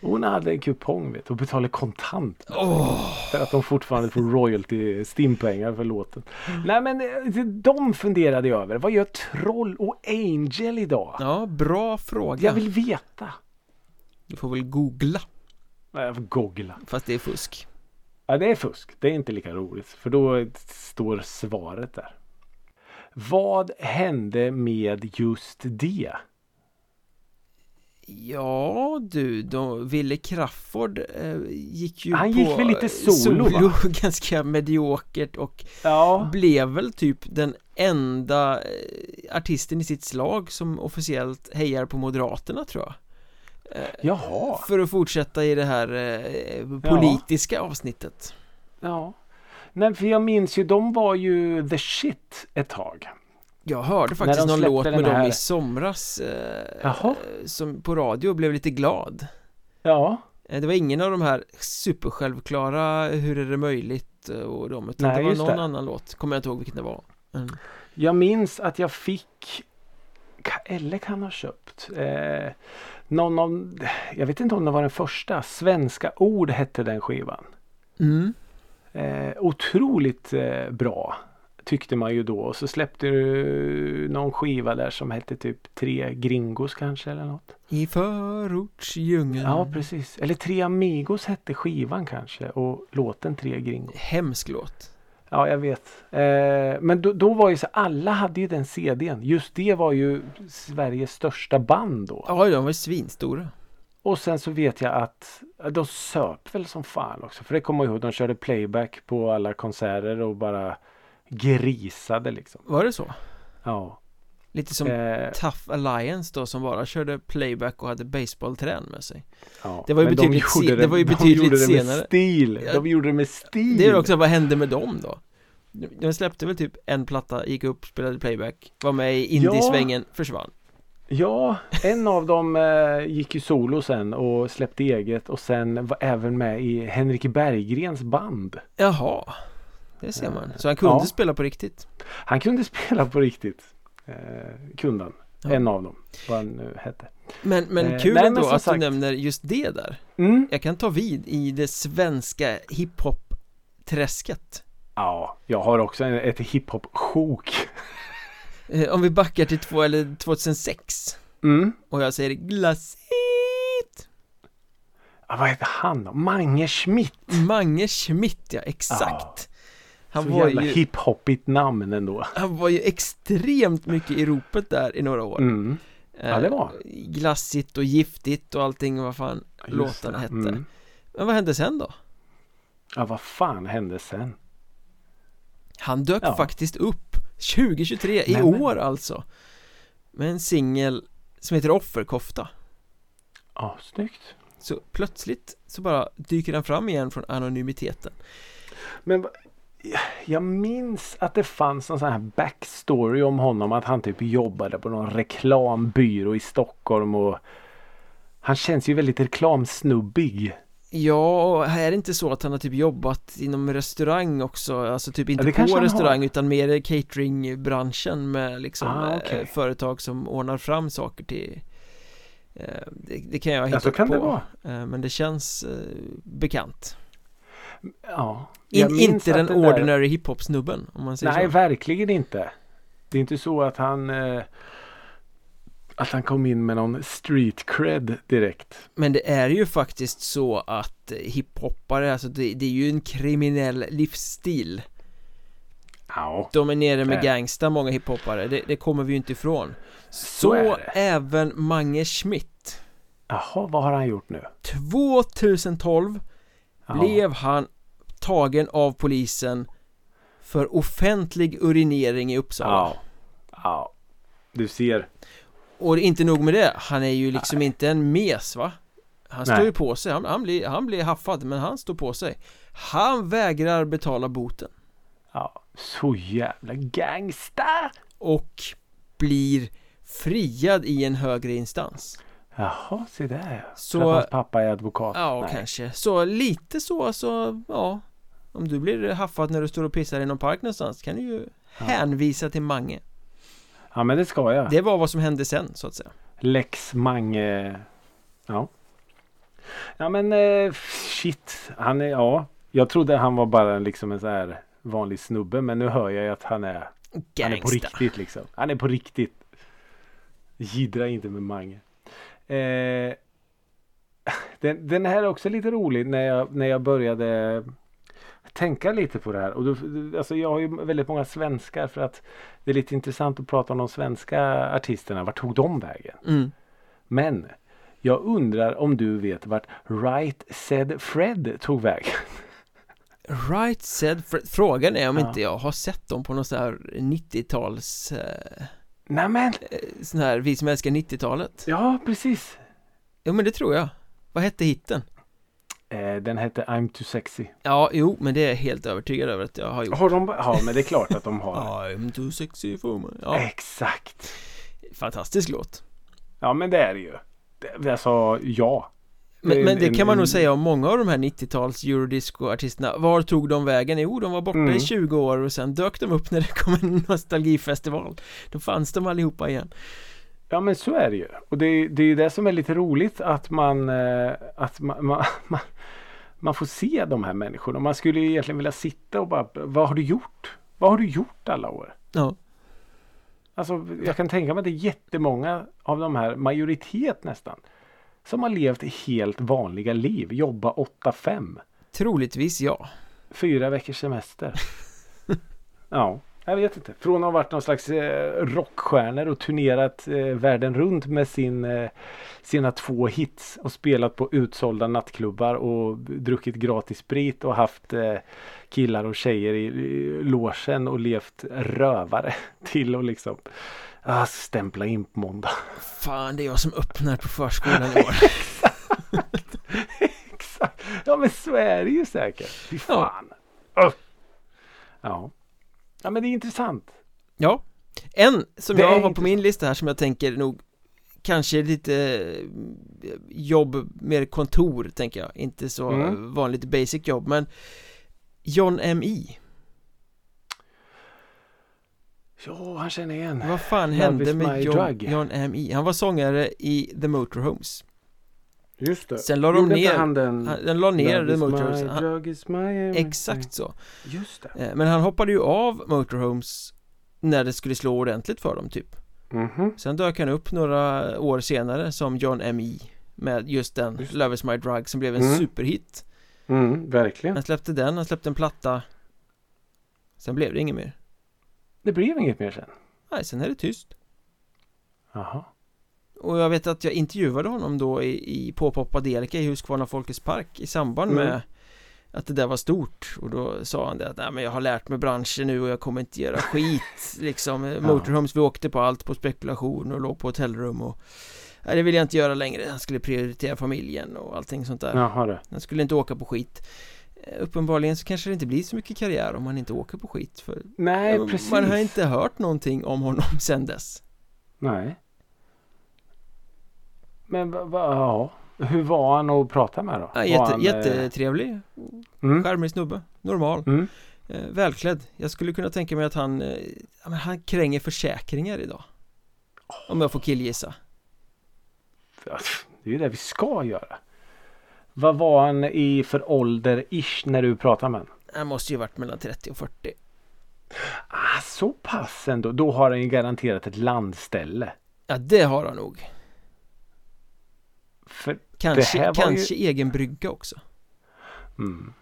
Hon hade en kupong vet du, och betalade kontant. Åh, För att de fortfarande får royalty stimpengar för låten. Nej men eh, de funderade jag över. Vad gör Troll och Angel idag? Ja, bra fråga Jag vill veta. Du får väl googla Nej, Jag får googla. Fast det är fusk Ja det är fusk. Det är inte lika roligt. För då står svaret där. Vad hände med just det? Ja du, då, Ville Crafoord eh, gick ju Han på gick väl lite solo, va? ganska mediokert och Ja, blev väl typ den enda eh, artisten i sitt slag som officiellt hejar på Moderaterna tror jag jaha. För att fortsätta i det här eh, politiska avsnittet Ja. Nej för jag minns ju, de var ju the shit ett tag. Jag hörde faktiskt någon låt med den dem här- i somras eh. Som på radio blev lite glad Ja. Eh, Det var ingen av de här supersjälvklara Hur är det möjligt eh, och de utan Nej, det var någon det. annan låt Kommer jag inte ihåg vilken det var Mm. Jag minns att jag fick eller kan ha köpt eh, någon av, jag vet inte om det var den första, Svenska ord hette den skivan. Mm. Eh, otroligt eh, bra tyckte man ju då och så släppte du någon skiva där som hette typ Tre Gringos kanske eller något. I förortsdjungeln Ja precis, eller Tre Amigos hette skivan kanske och låten Tre Gringos. Hemsk låt Ja, jag vet. Eh, men då, då var ju så alla hade ju den CDn. Just det var ju Sveriges största band då. Ja, de var ju svinstora Och sen så vet jag att de söp väl som fan också. För det kommer jag ihåg. De körde playback på alla konserter och bara grisade liksom. Var det så? Ja. Lite som Eh, Tough Alliance då som bara körde playback och hade baseballträn med sig ja. Det var ju de betydligt gjorde se- det var ju de betydligt gjorde det med senare. stil. Ja. De gjorde det med stil. Det är också, vad hände med dem då? De släppte väl typ en platta, gick upp, spelade playback Var med i indiesvängen, försvann Ja, en av dem eh, gick ju solo sen och släppte eget och sen var även med i Henrik Berggrens band. Jaha Det ser man, så han kunde Ja. spela på riktigt Han kunde spela på riktigt. Eh, kunde han. Ja. En av dem. Vad han nu hette. Men, men Eh, kul nej, ändå att sagt- du nämner just det där Mm. Jag kan ta vid i det svenska hiphop-träsket Ja, jag har också en, ett hiphop-sjok. eh, Om vi backar till två, eller 2006 Mm. Och jag säger glassigt ah, vad heter han då? Mange Schmidt. Mange Schmidt, ja exakt Han Så var jävla ju, hiphopigt namn ändå. han var ju extremt mycket i ropet där i några år Mm. Ja, det var. Eh, Glassigt och giftigt och allting vad fan Just låtarna hette Mm. Men vad hände sen då? Ja, vad fan hände sen? Han dök Ja. faktiskt upp 2023, i Nämen. år alltså Med en singel som heter Offerkofta Ja, snyggt. Så plötsligt så bara dyker han fram igen från anonymiteten Men jag minns att det fanns en sån här backstory om honom att han typ jobbade på någon reklambyrå i Stockholm och han känns ju väldigt reklamsnubbig. Ja, är det inte så att han har typ jobbat inom restaurang också? Alltså typ inte kanske på restaurang utan mer cateringbranschen med liksom Ah, eh, okej. företag som ordnar fram saker till eh, det, det kan jag ha Ja, hittat kan på. Eh, Men det känns eh, bekant Ja. In, Inte den det där- ordinary hiphop-snubben om man säger Nej, så verkligen inte. Det är inte så att han eh, att han kom in med någon street cred direkt. Men det är ju faktiskt så att hiphoppare, alltså det, det är ju en kriminell livsstil Ja. De är nere med gangsta, många hiphoppare, det, det kommer vi ju inte ifrån Så, Så även Mange Schmidt Jaha, vad har han gjort nu? 2012 Ja. blev han tagen av polisen för offentlig urinering i Uppsala Ja. Ja. Du ser. Och inte nog med det, han är ju liksom inte en mes va? Han står Nej. ju på sig, han, han, blir, han blir haffad men han står på sig Han vägrar betala boten Ja. Så jävla gangsta. och blir friad i en högre instans Jaha, se där. Så-. För att hans pappa är advokat. Ja, Nej. kanske. Så lite så, alltså, ja. Om du blir haffad när du står och pissar i någon park någonstans kan du ju hänvisa till Mange. Ja, men det ska jag. Det var vad som hände sen, så att säga. Lex Mange. Ja. Ja men eh, shit. Han är, ja. Jag trodde han var bara liksom en så här vanlig snubbe. Men nu hör jag ju att han är, han är på Gangsta. riktigt liksom. Han är på riktigt. Gidra inte med Mange. Eh, den, den här är också lite rolig när jag, när jag började tänka lite på det här. Och då, alltså jag har ju väldigt många svenskar för att det är lite intressant att prata om de svenska artisterna. Vart tog de vägen? Mm. Men jag undrar om du vet vart Right Said Fred tog vägen? Right said Fred. Frågan är om Ja. inte jag har sett dem på någon sån här 90-tals eh, Nämen! eh, Sån här Vi som älskar 90-talet Ja, precis. Jo men det tror jag Vad hette hitten? Eh, den hette I'm Too Sexy. Ja, jo men det är jag helt övertygad över att jag har gjort Har de, ja, men det är klart att de har. I'm too sexy for me Ja, Exakt. fantastisk låt Ja, men det är det ju. Det, alltså, ja. Men, En- men det kan man nog säga om många av de här 90-tals eurodisco-artisterna Var tog de vägen? Jo, de var borta Mm. i 20 år och sen dök de upp när det kom en nostalgifestival Då fanns de allihopa igen Ja, men så är det ju. Och det, det är ju det som är lite roligt att man, eh, att man, man, man, man får se de här människorna. Man skulle ju egentligen vilja sitta och bara, vad har du gjort? Vad har du gjort alla år? Ja, Alltså jag kan tänka mig att det är jättemånga av de här, majoritet nästan, som har levt helt vanliga liv. Jobba 8-5. troligtvis ja Fyra veckors semester. ja, jag vet inte. Från att ha varit någon slags eh, rockstjärnor och turnerat eh, världen runt med sin, eh, sina två hits och spelat på utsålda nattklubbar och druckit gratis sprit och haft eh, killar och tjejer i, i logen och levt rövare till och liksom ah, stämpla in på måndag. Fan, det är jag som öppnar på förskolan i år Exakt. Ja men så är det ju säkert. Fy fan. Öh. Ja. Ja men det är intressant. Ja, en som Det jag har på min lista här som jag tänker nog Kanske lite eh, jobb, mer kontor tänker jag Inte så Mm. vanligt basic jobb men John M.I. Ja, han känner igen. Vad fan Love hände med John. John M.I.? Han var sångare i The Motorhomes Just det. Sen la de Gjorde ner, han den... han, den la ner The Motorhomes my han, is my... Exakt så Just det. Eh, Men han hoppade ju av Motorhomes När det skulle slå ordentligt för dem typ Mhm. Sen dök han upp några år senare som John M.I. Med just den Just. Love is my drug som blev en Mm. superhit Mm, verkligen. Han släppte den, han släppte en platta Sen blev det inget mer Det blev inget mer sen. Nej, sen är det tyst Jaha. Och jag vet att jag intervjuade honom då i, i Påpop Adelika i Huskvarna Folkets Park i samband Mm. med att det där var stort och då sa han det att nej men jag har lärt mig branschen nu och jag kommer inte göra skit liksom Motorhomes vi åkte på allt på spekulation och låg på hotellrum och nej det vill jag inte göra längre han skulle prioritera familjen och allting sånt där Jaha du. han skulle inte åka på skit Uppenbarligen så kanske det inte blir så mycket karriär om man inte åker på skit för Nej, eh, precis. man har inte hört någonting om honom sen dess Nej. Men va, va, ja. Hur var han att prata med då? ja, jätte, han, eh, Jättetrevlig, Mm. charmig snubbe, normal Mm. Eh, välklädd. Jag skulle kunna tänka mig att han, eh, han kränger försäkringar idag. Om jag får killgissa. Det är ju det vi ska göra. Vad var han i för ålder ish när du pratade med honom? Han måste ju varit mellan 30 och 40. Ah, så pass ändå. Då har han ju garanterat ett landställe. Ja, det har han nog. För, Kanske, var ju- kanske egen brygga också. mm.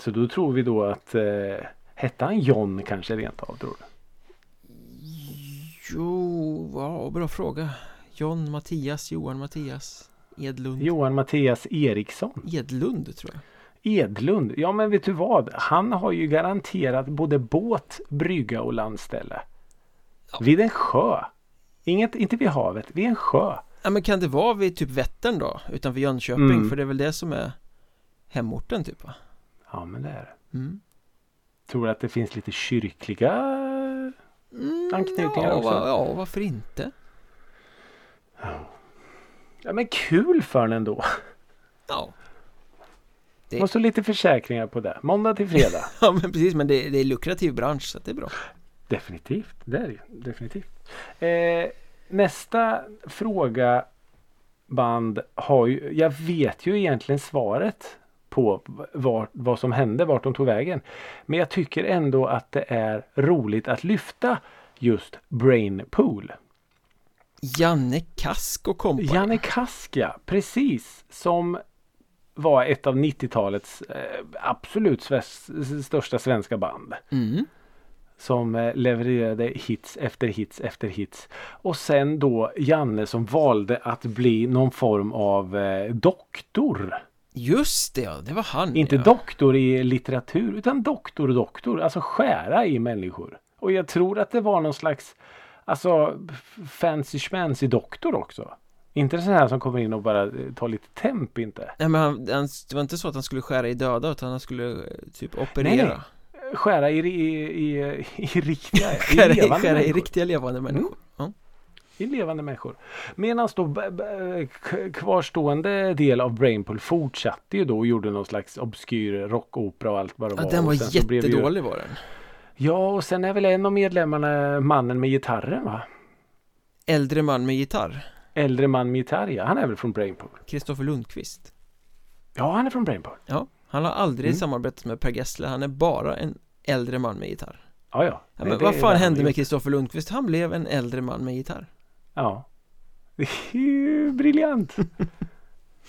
Så då tror vi då att eh, hette han John kanske rent av tror du? Jo, ja, bra fråga. John Mattias, Johan Mattias, Edlund. Johan Mattias Eriksson. Edlund tror jag. Edlund. Ja men vet du vad? Han har ju garanterat både båt, brygga och landställe. Ja. Vid en sjö. Inget, inte vid havet, vid en sjö. Ja, men kan det vara vid typ Vättern då? Utanför Jönköping? Mm. För det är väl det som är hemorten typ va? Ja men det är det. Mm. Tror du att det finns lite kyrkliga Mm, Anknytningar ja, också. va- Ja, varför inte? Ja men kul för den ändå. Ja. Det- så lite försäkringar på det. Måndag till fredag. Ja men precis, men det, det är lukrativ bransch så det är bra definitivt. Det är det. Definitivt. Eh, nästa fråga band har ju. Jag vet ju egentligen svaret på var, vad som hände, vart de tog vägen. Men jag tycker ändå att det är roligt att lyfta just Brainpool. Janne Kask och kompani Janne Kaska, precis. Som var ett av 90-talets eh, absolut sves- största svenska band. mm. Som eh, levererade hits efter hits efter hits. Och sen då Janne som valde att bli någon form av eh, doktor. Just det, ja, det var han Inte ja. doktor i litteratur utan doktor doktor. Alltså skära i människor. Och jag tror att det var någon slags Alltså fancy schmancy doktor också. Inte sån här som kommer in och bara eh, tar lite temp inte. Nej men han, han, det var inte så att han skulle skära i döda utan han skulle eh, typ operera Nej, nej. Skära i, i, i, i riktiga, i Skära, i, levande skära i riktiga levande människor ja. I levande människor. Medan då b- b- k- kvarstående del av Brainpool fortsatte ju då och gjorde någon slags obskyr rockopera och allt vad det ja var. den var så det ju- jättedålig var den Ja och sen är väl en av medlemmarna mannen med gitarren va? Äldre man med gitarr Äldre man med gitarr ja. Han är väl från Brainpool? Kristoffer Lundqvist Ja han är från Brainpool. Ja, han har aldrig Mm. samarbetat med Per Gessle Han är bara en äldre man med gitarr Ja ja. ja, Men det vad fan hände med. Kristoffer Lundqvist? Han blev en äldre man med gitarr Ja. Det är ju briljant.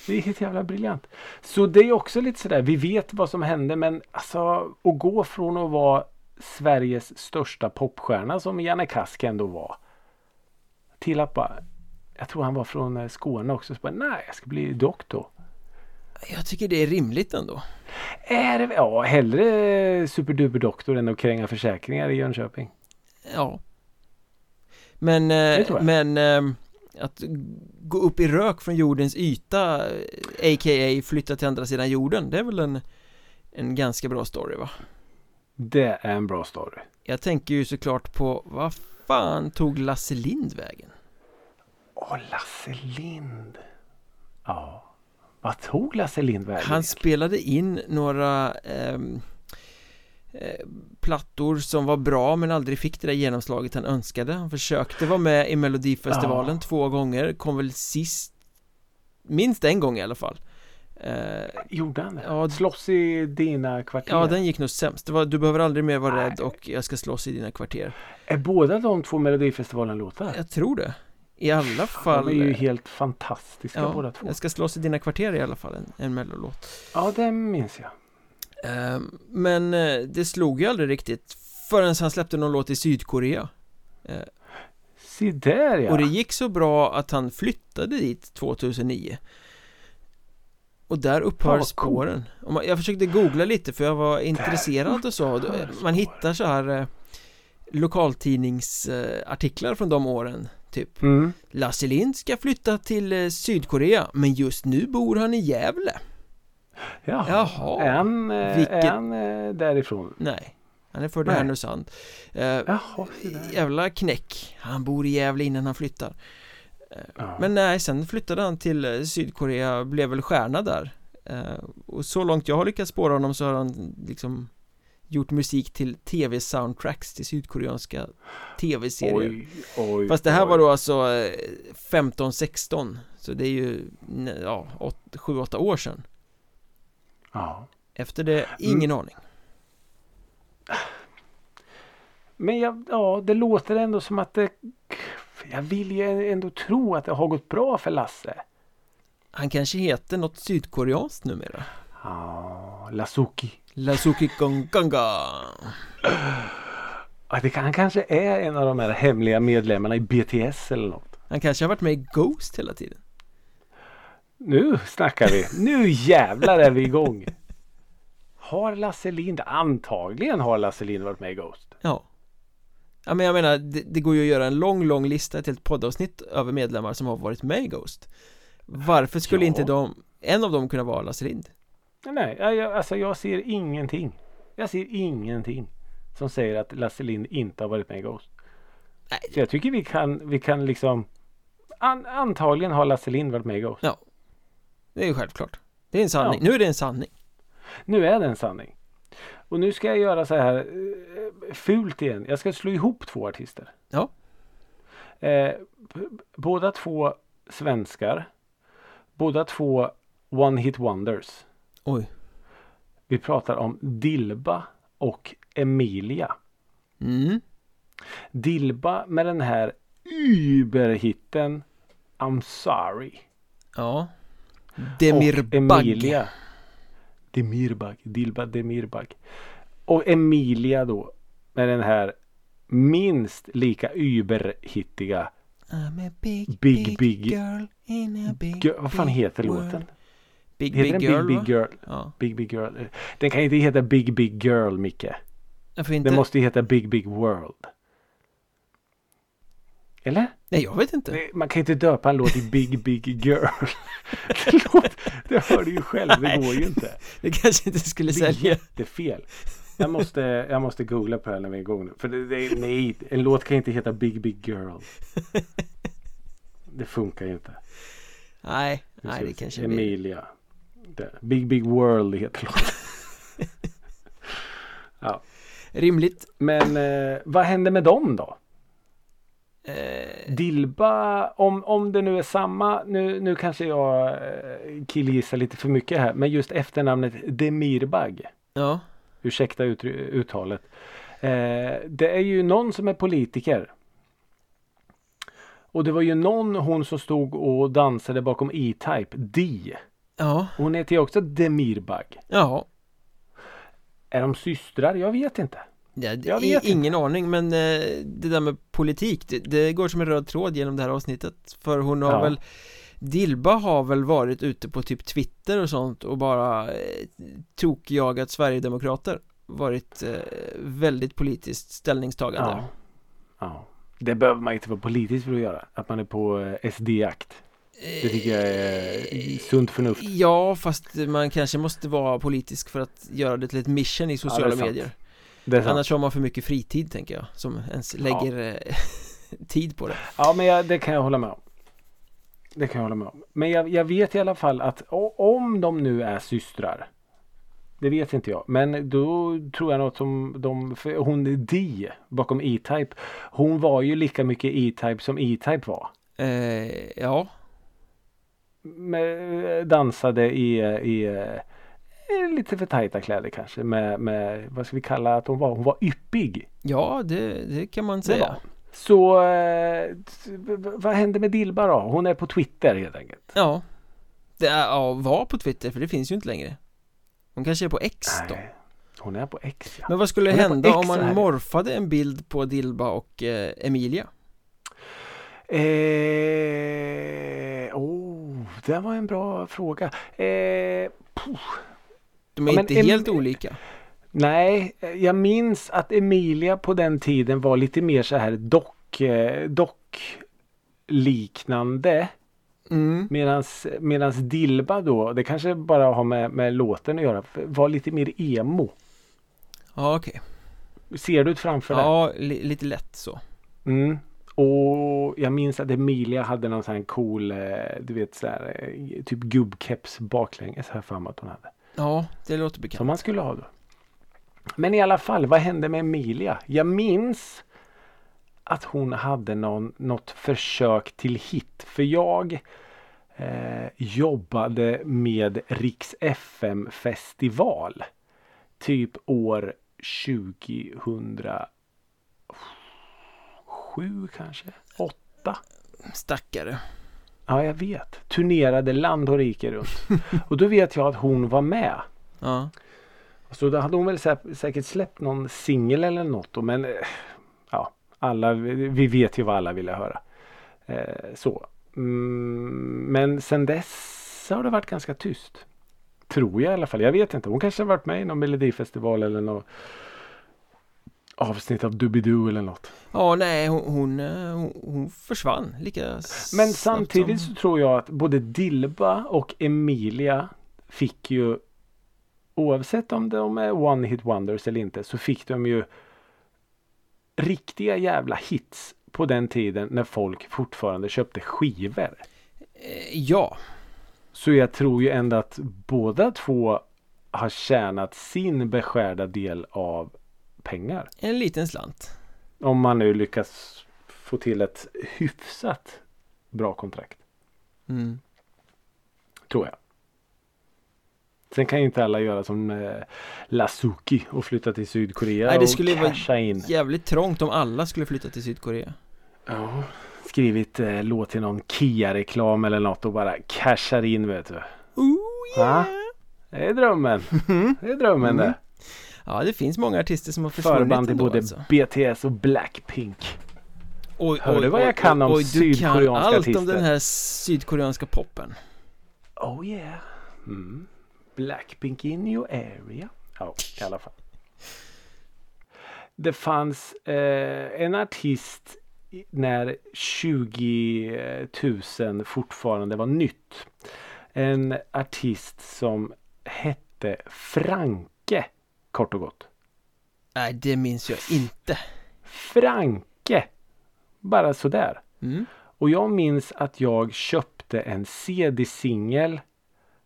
Det är helt jävla briljant. Så det är också lite sådär, vi vet vad som hände men alltså att gå från att vara Sveriges största popstjärna som Janne Kask ändå var. Till att bara, jag tror han var från eh, Skåne också, så bara, nej jag ska bli doktor. Jag tycker det är rimligt ändå Är det, ja hellre superduperdoktor än att kränga försäkringar i Jönköping. Ja Men, eh, men eh, att gå upp i rök från jordens yta eh, A.k.a. flytta till andra sidan jorden Det är väl en, en ganska bra story va? Det är en bra story. Jag tänker ju såklart på vad fan tog Lasse Lind vägen? Åh, Lasse Lind. Ja. Vad tog Lasse Lind vägen? Han spelade in några ehm, eh, plattor som var bra men aldrig fick det där genomslaget han önskade Han försökte vara med i Melodifestivalen Ja. två gånger, kom väl sist Minst en gång i alla fall eh, Gjorde han det? Ja, Slåss i dina kvarter? Ja, den gick nog sämst. Det var, du behöver aldrig mer vara Nej. rädd och jag ska slåss i dina kvarter. Är båda de två Melodifestivalen-låtar? Jag tror det. I alla fall De är ju helt fantastiska ja, båda två. Jag ska slåss i dina kvarter i alla fall, en, en mellolåt Ja, det minns jag. eh, Men eh, det slog ju aldrig riktigt Förrän han släppte någon låt i Sydkorea Se där ja. Och det gick så bra att han flyttade dit 2009 Och där upphör spåren Jag försökte googla lite för jag var intresserad och så Man hittar så här eh, Lokaltidningsartiklar från de åren Typ Mm. Lasse Lind ska flytta till eh, Sydkorea Men just nu bor han i Gävle Jaha. Jaha. Han, eh, Vilket- eh, därifrån? Nej Han är född i. Härnösand eh. Jävla knäck Han bor i Gävle innan han flyttar Ja. Men nej, sen flyttade han till eh, Sydkorea, blev väl stjärna där Eh, Och så långt jag har lyckats spåra honom så har han liksom Gjort musik till tv-soundtracks till sydkoreanska tv-serier Oj, oj, Fast det här oj. var då alltså 15-16 Så det är ju, ja, 7-8 år sedan Ja. Efter det, ingen aning Men jag, ja, det låter ändå som att det... Jag vill ju ändå tro att det har gått bra för Lasse. Han kanske heter något sydkoreanskt numera Ja, Lasuki. Lasuki Gonganga Ja, det kan, han kanske är en av de här hemliga medlemmarna i BTS eller något. Han kanske har varit med i Ghost hela tiden Nu snackar vi. Nu jävlar är vi igång. Har Lasse Lind, antagligen har Lasse Lind varit med i Ghost. Ja Ja men jag menar, det, det går ju att göra en lång, lång lista till ett poddavsnitt över medlemmar som har varit med i Ghost Varför skulle Ja. inte de, en av dem kunna vara Lasse Lind? Nej, jag- alltså jag ser ingenting. Jag ser ingenting som säger att Lasse Lind inte har varit med i Ghost. Nej. Så jag tycker vi kan, vi kan liksom an, Antagligen har Lasse Lind varit med i Ghost. Ja Det är ju självklart Det är en sanning, Ja. nu är det en sanning Nu är det en sanning. Och nu ska jag göra så här eh, fult igen. Jag ska slå ihop två artister. Ja. Eh, båda två svenskar. Båda två One Hit Wonders. Oj Vi pratar om Dilba och Emilia. Mm Dilba med den här überhitten I'm sorry. Ja Och Demirbag Emilia. Demirbag. Dilba Demirbag. Och Emilia då med den här minst lika überhittiga I'm a big, Big, big, big- girl in a big, Gö- Vad fan heter world. låten? Big Heter Big den Girl Big Big? Girl? Ja, Big Big Girl. Den kan inte heta Big Big Girl Micke. Den måste heta Big Big World. Eller? Nej jag vet inte Nej, Man kan inte döpa en låt i Big Big Girl. det, det hör du ju själv, det går ju inte. Det kanske inte skulle Det är sälja jättefel. Jag måste, jag måste googla på det här när vi är igång nu. För det, det, nej, en låt kan inte heta Big Big Girl. Det funkar ju inte. Nej, nej det kanske blir Emilia. Där. Big Big World heter låten. ja. rimligt Men eh, vad händer med dem då? Eh, Dilba, om, om det nu är samma, nu, nu kanske jag eh, killgissar lite för mycket här, men just efternamnet Demirbag, Ja, ursäkta ut, uttalet. Eh, det är ju någon som är politiker. Och det var ju någon hon som stod och dansade bakom E-Type, D. ja, Hon heter ju också Demirbag. ja Är de systrar? Jag vet inte. Ja, det Jag vet ingen aning men eh, det där med politik det, det går som en röd tråd genom det här avsnittet För hon har Ja. väl Dilba har väl varit ute på typ Twitter och sånt och bara eh, tokjagat Sverigedemokrater Varit eh, väldigt politiskt ställningstagande Ja. ja. Det behöver man inte vara politisk för att göra. Att man är på SD-jakt. Det tycker jag är sunt förnuft. Ja, fast man kanske måste vara politisk för att göra det till ett mission i sociala sant. medier sant. Annars har man för mycket fritid tänker jag Som ens lägger eh, tid på det Ja, men jag, det kan jag hålla med om. Det kan jag hålla med om. Men jag, jag vet i alla fall att om de nu är systrar. Det vet inte jag. Men då tror jag något som de, hon är D bakom E-Type. Hon var ju lika mycket E-Type som E-Type var. eh, Ja, Med, dansade i, i eh, lite för tajta kläder kanske. Med, med, vad ska vi kalla att hon var? Hon var yppig. ja det, det kan man säga. Så eh, vad händer med Dilba då? Hon är på Twitter helt enkelt. Ja Det är, ja, var på Twitter för det finns ju inte längre Hon kanske är på X då Nej, hon är på X ja. Men vad skulle hända om man här. morfade en bild på Dilba och eh, Emilia? Eh, oh, det var en bra fråga. Eh, puh. De är Ja, inte Em- helt olika Nej, jag minns att Emilia på den tiden var lite mer så här dock, eh, dock liknande. mm. Medans, medans Dilba då, det kanske bara har med, med låten att göra, var lite mer emo. Ja okej Ser du det framför dig? Ja, li lite lätt så Mm. Och jag minns att Emilia hade någon sån här cool, eh, du vet så här, eh, typ gubbkeps baklänges här för mig att hon hade. Ja, det låter bekant Som man skulle ha då. Men i alla fall, vad hände med Emilia? Jag minns att hon hade någon, något försök till hit. För jag eh, jobbade med Riks FM festival. Typ år 2007 kanske? Åtta? Stackare Ja, jag vet. Turnerade land och rike runt. och då vet jag att hon var med. Ja, Så då hade hon väl sä- säkert släppt någon singel eller något. då, Men eh, ja, alla, vi vet ju vad alla ville höra. Eh, så. Mm, men sen dess har det varit ganska tyst. Tror jag i alla fall. Jag vet inte. Hon kanske har varit med i någon melodifestival eller något avsnitt av Doobidoo eller något. ja nej hon, hon, eh, hon, försvann lika Men samtidigt som... så tror jag att både Dilba och Emilia fick ju oavsett om de är one hit wonders eller inte så fick de ju riktiga jävla hits på den tiden när folk fortfarande köpte skivor. Eh, Ja, Så jag tror ju ändå att båda två har tjänat sin beskärda del av pengar. en liten slant Om man nu lyckas få till ett hyfsat bra kontrakt. mm. Tror jag. Sen kan ju inte alla göra som eh, Lasuki och flytta till Sydkorea Nej, det och skulle vara casha in. Jävligt trångt om alla skulle flytta till Sydkorea Ja, skrivit eh, låt till någon Kia-reklam eller något och bara cashar in vet du. Ooh, Va? Det är drömmen. Det är drömmen Mm. det. Ja, det finns många artister som har försvunnit Förband ändå, både alltså. BTS och Blackpink. Oj, Hör du vad jag kan om oj, Du kan sydkoreanska allt artister? om den här sydkoreanska poppen Oh yeah. Mm. Blackpink in your area. Ja, i alla fall. Det fanns eh, en artist när 20 000 fortfarande var nytt. En artist som hette Franke kort och gott. Nej, det minns jag inte Franke! Bara sådär. mm. Och jag minns att jag köpte en CD-singel.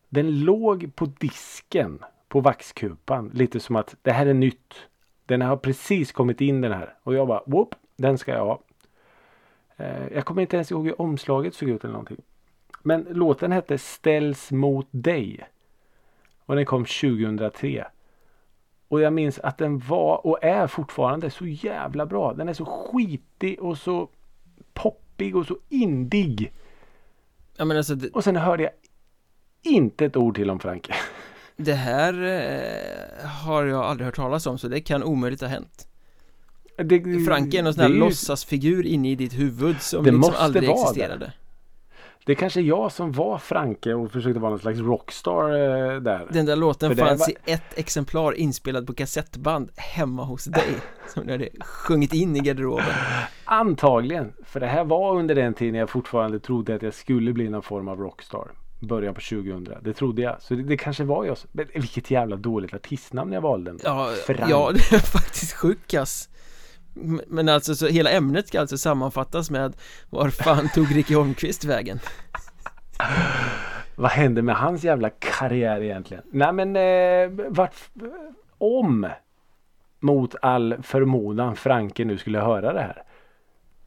Den låg på disken på vaxkupan. Lite som att det här är nytt. Den har precis kommit in den här. Och jag bara whoop, den ska jag ha. Eh, jag kommer inte ens ihåg hur omslaget såg ut eller någonting. Men låten hette Ställs mot dig. Och den kom 2003. Och jag minns att den var och är fortfarande så jävla bra. Den är så skitig och så poppig och så indig. Ja men alltså det, Och sen hörde jag inte ett ord till om Franke. det här eh, har jag aldrig hört talas om så det kan omöjligt ha hänt Det, Frank är någon sån här ju- låtsasfigur inne i ditt huvud som Det liksom aldrig vara det. Det är kanske jag som var Franke och försökte vara någon slags rockstar eh, där. Den där låten För fanns var- i ett exemplar inspelad på kassettband hemma hos dig Som du hade sjungit in i garderoben Antagligen. För det här var under den tiden jag fortfarande trodde att jag skulle bli någon form av rockstar. Början på 2000. Det trodde jag. Så det, det kanske var jag. som- Men vilket jävla dåligt artistnamn jag valde. Ja, Frank. ja det är faktiskt sjukt Men alltså så hela ämnet ska alltså sammanfattas med Var fan tog Ricky Holmqvist vägen? Vad hände med hans jävla karriär egentligen? Nej men eh, vart, om mot all förmodan Franke nu skulle höra det här.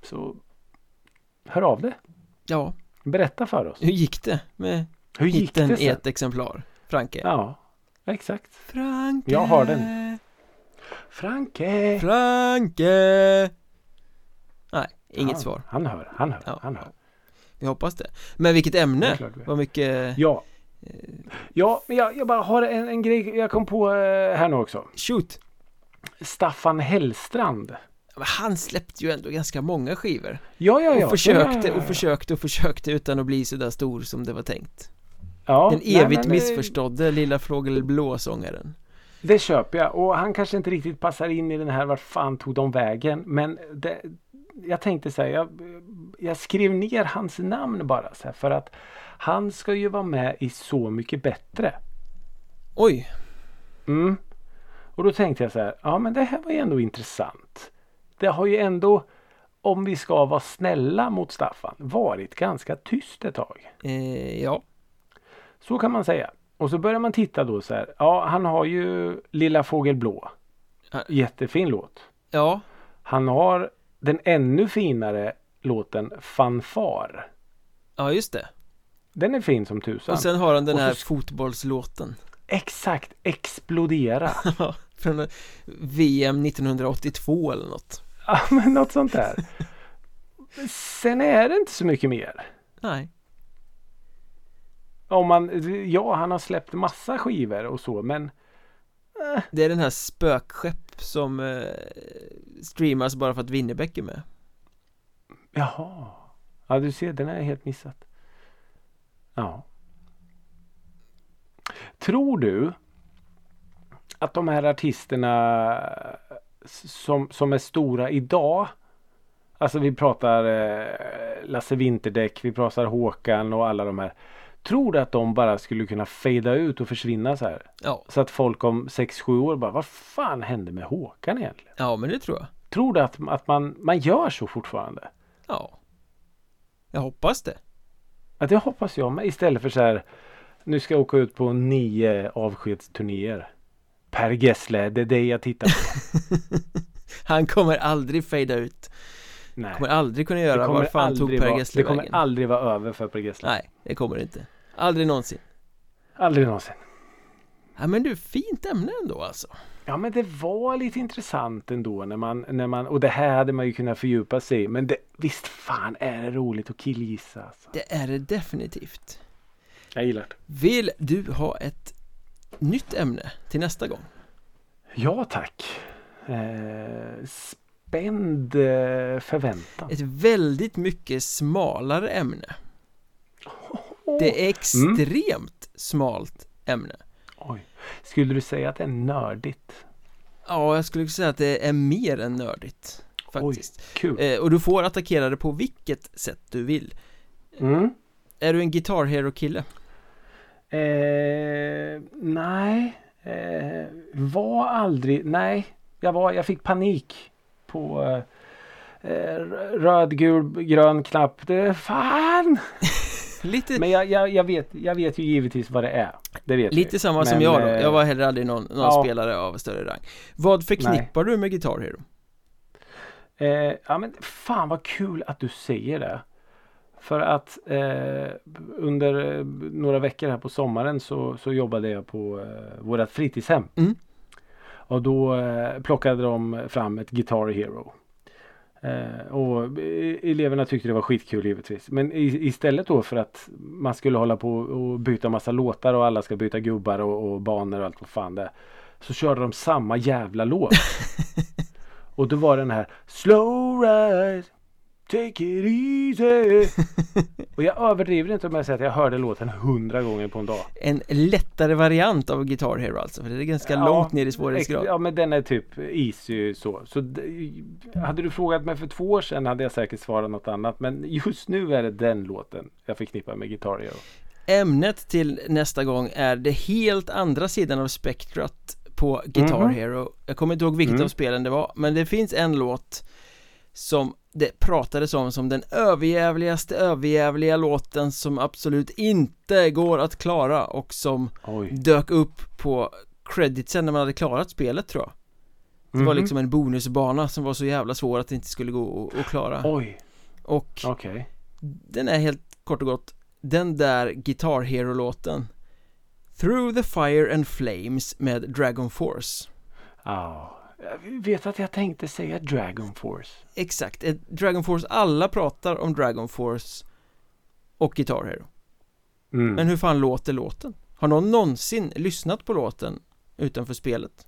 Så hör av det. Ja, Berätta för oss. hur gick det med Hur gick det i sen? ett exemplar? Franke? Ja, exakt. Franke Jag har den. Franke! Franke! Nej, inget han, svar Han hör, han hör, Ja, han hör. Vi hoppas det Men vilket ämne! vet. Vad mycket Ja. Ja, men jag, jag bara har en, en grej jag kom på eh, här nu också. Shoot! Staffan Hellstrand. Men han släppte ju ändå ganska många skivor Ja, ja, ja. Och försökte Ja, och försökte och försökte utan att bli så där stor som det var tänkt Ja, Den nej, evigt eh, missförstådde lilla fågelblå-sångaren Det köper jag och han kanske inte riktigt passar in i den här vart fan tog de vägen men det, jag tänkte så här, jag, jag skrev ner hans namn bara så här, för att han ska ju vara med i Så mycket bättre. Oj! Mm. Och då tänkte jag så här, ja men det här var ju ändå intressant. Det har ju ändå, om vi ska vara snälla mot Staffan, varit ganska tyst ett tag. Eh, ja Så kan man säga. Och så börjar man titta då så här, ja han har ju Lilla Fågel Blå. Jättefin låt. Ja Han har den ännu finare låten Fanfar. Ja just det Den är fin som tusan. Och sen har han den så här sk- fotbollslåten Exakt, Explodera. Från VM 1982 eller något ja men något sånt där. Sen är det inte så mycket mer. Nej Om man, ja han har släppt massa skivor och så men Det är den här spökskepp som eh, streamas bara för att Winnerbäck är med jaha. Ja du ser den är helt missat. Ja. Tror du att de här artisterna som, som är stora idag Alltså vi pratar eh, Lasse Winterdäck, vi pratar Håkan och alla de här. Tror du att de bara skulle kunna fejda ut och försvinna så här? Ja, Så att folk om 6-7 år bara, vad fan hände med Håkan egentligen? ja men det tror jag Tror du att, att man, man gör så fortfarande? Ja Jag hoppas det Ja, det hoppas jag med. Istället för så här, nu ska jag åka ut på nio avskedsturnéer. Per Gessle, det är det jag tittar på. Han kommer aldrig fejda ut Nej. Kommer aldrig kunna göra kommer var fan tog Per Gessle Det kommer vägen aldrig vara över för Per Gessle. Nej, det kommer det inte Aldrig någonsin Aldrig någonsin. Ja men du, fint ämne ändå alltså Ja men det var lite intressant ändå när man, när man och det här hade man ju kunnat fördjupa sig i. Men det, visst fan är det roligt att killgissa alltså. Det är det definitivt Jag gillar det. Vill du ha ett nytt ämne till nästa gång? Ja tack. Eh, spänd eh, förväntan. Ett väldigt mycket smalare ämne Det är extremt smalt ämne Oj. Skulle du säga att det är nördigt? Ja, jag skulle säga att det är mer än nördigt Faktiskt Kul. eh, Och du får attackera det på vilket sätt du vill Mm. Är du en Guitar Hero kille? Eh, nej. Eh, var aldrig. Nej. Jag var. Jag fick panik. På eh, eh, röd, gul, grön knapp. Det fan. Lite, Men jag, jag, jag, vet, jag vet ju givetvis vad det är. Det vet lite jag. samma som Men, jag då, eh, jag var heller aldrig någon, någon ja. spelare av större rang Vad förknippar du med Guitar Hero? Eh, ja men fan vad kul att du säger det. För att eh, under eh, några veckor här på sommaren så, så jobbade jag på eh, vårat fritidshem. Mm. Och då eh, plockade de fram ett Guitar Hero. Eh, och eh, eleverna tyckte det var skitkul givetvis. Men istället då för att man skulle hålla på och byta massa låtar och alla ska byta gubbar och, och banor och allt vad fan det är, Så körde de samma jävla låt. och då var den här Slow ride Take it easy Och jag överdriver inte om jag säger att jag hörde låten hundra gånger på en dag. En lättare variant av Guitar Hero alltså, för det är ganska Ja, långt ner i svårighetsgrad Ja men den är typ easy så. så hade du frågat mig för två år sedan hade jag säkert svarat något annat. Men just nu är det den låten jag förknippar med Guitar Hero. Ämnet till nästa gång är det helt andra sidan av spektrat på Guitar Mhm. Hero Jag kommer inte ihåg vilket Mm. av spelen det var Men det finns en låt Som det pratades om som den överjävligaste överjävliga låten som absolut inte går att klara och som Oj. dök upp på creditsen när man hade klarat spelet tror jag Det var Mhm. liksom en bonusbana som var så jävla svår att det inte skulle gå att- klara Oj. Och Okej. den är helt kort och gott den där Guitar Hero-låten Through the Fire and Flames med Dragon Force Ja. Jag vet att jag tänkte säga Dragon Force. Exakt, ett Dragon Force, alla pratar om Dragon Force och Guitar Hero Mm. Men hur fan låter låten? Har någon någonsin lyssnat på låten utanför spelet?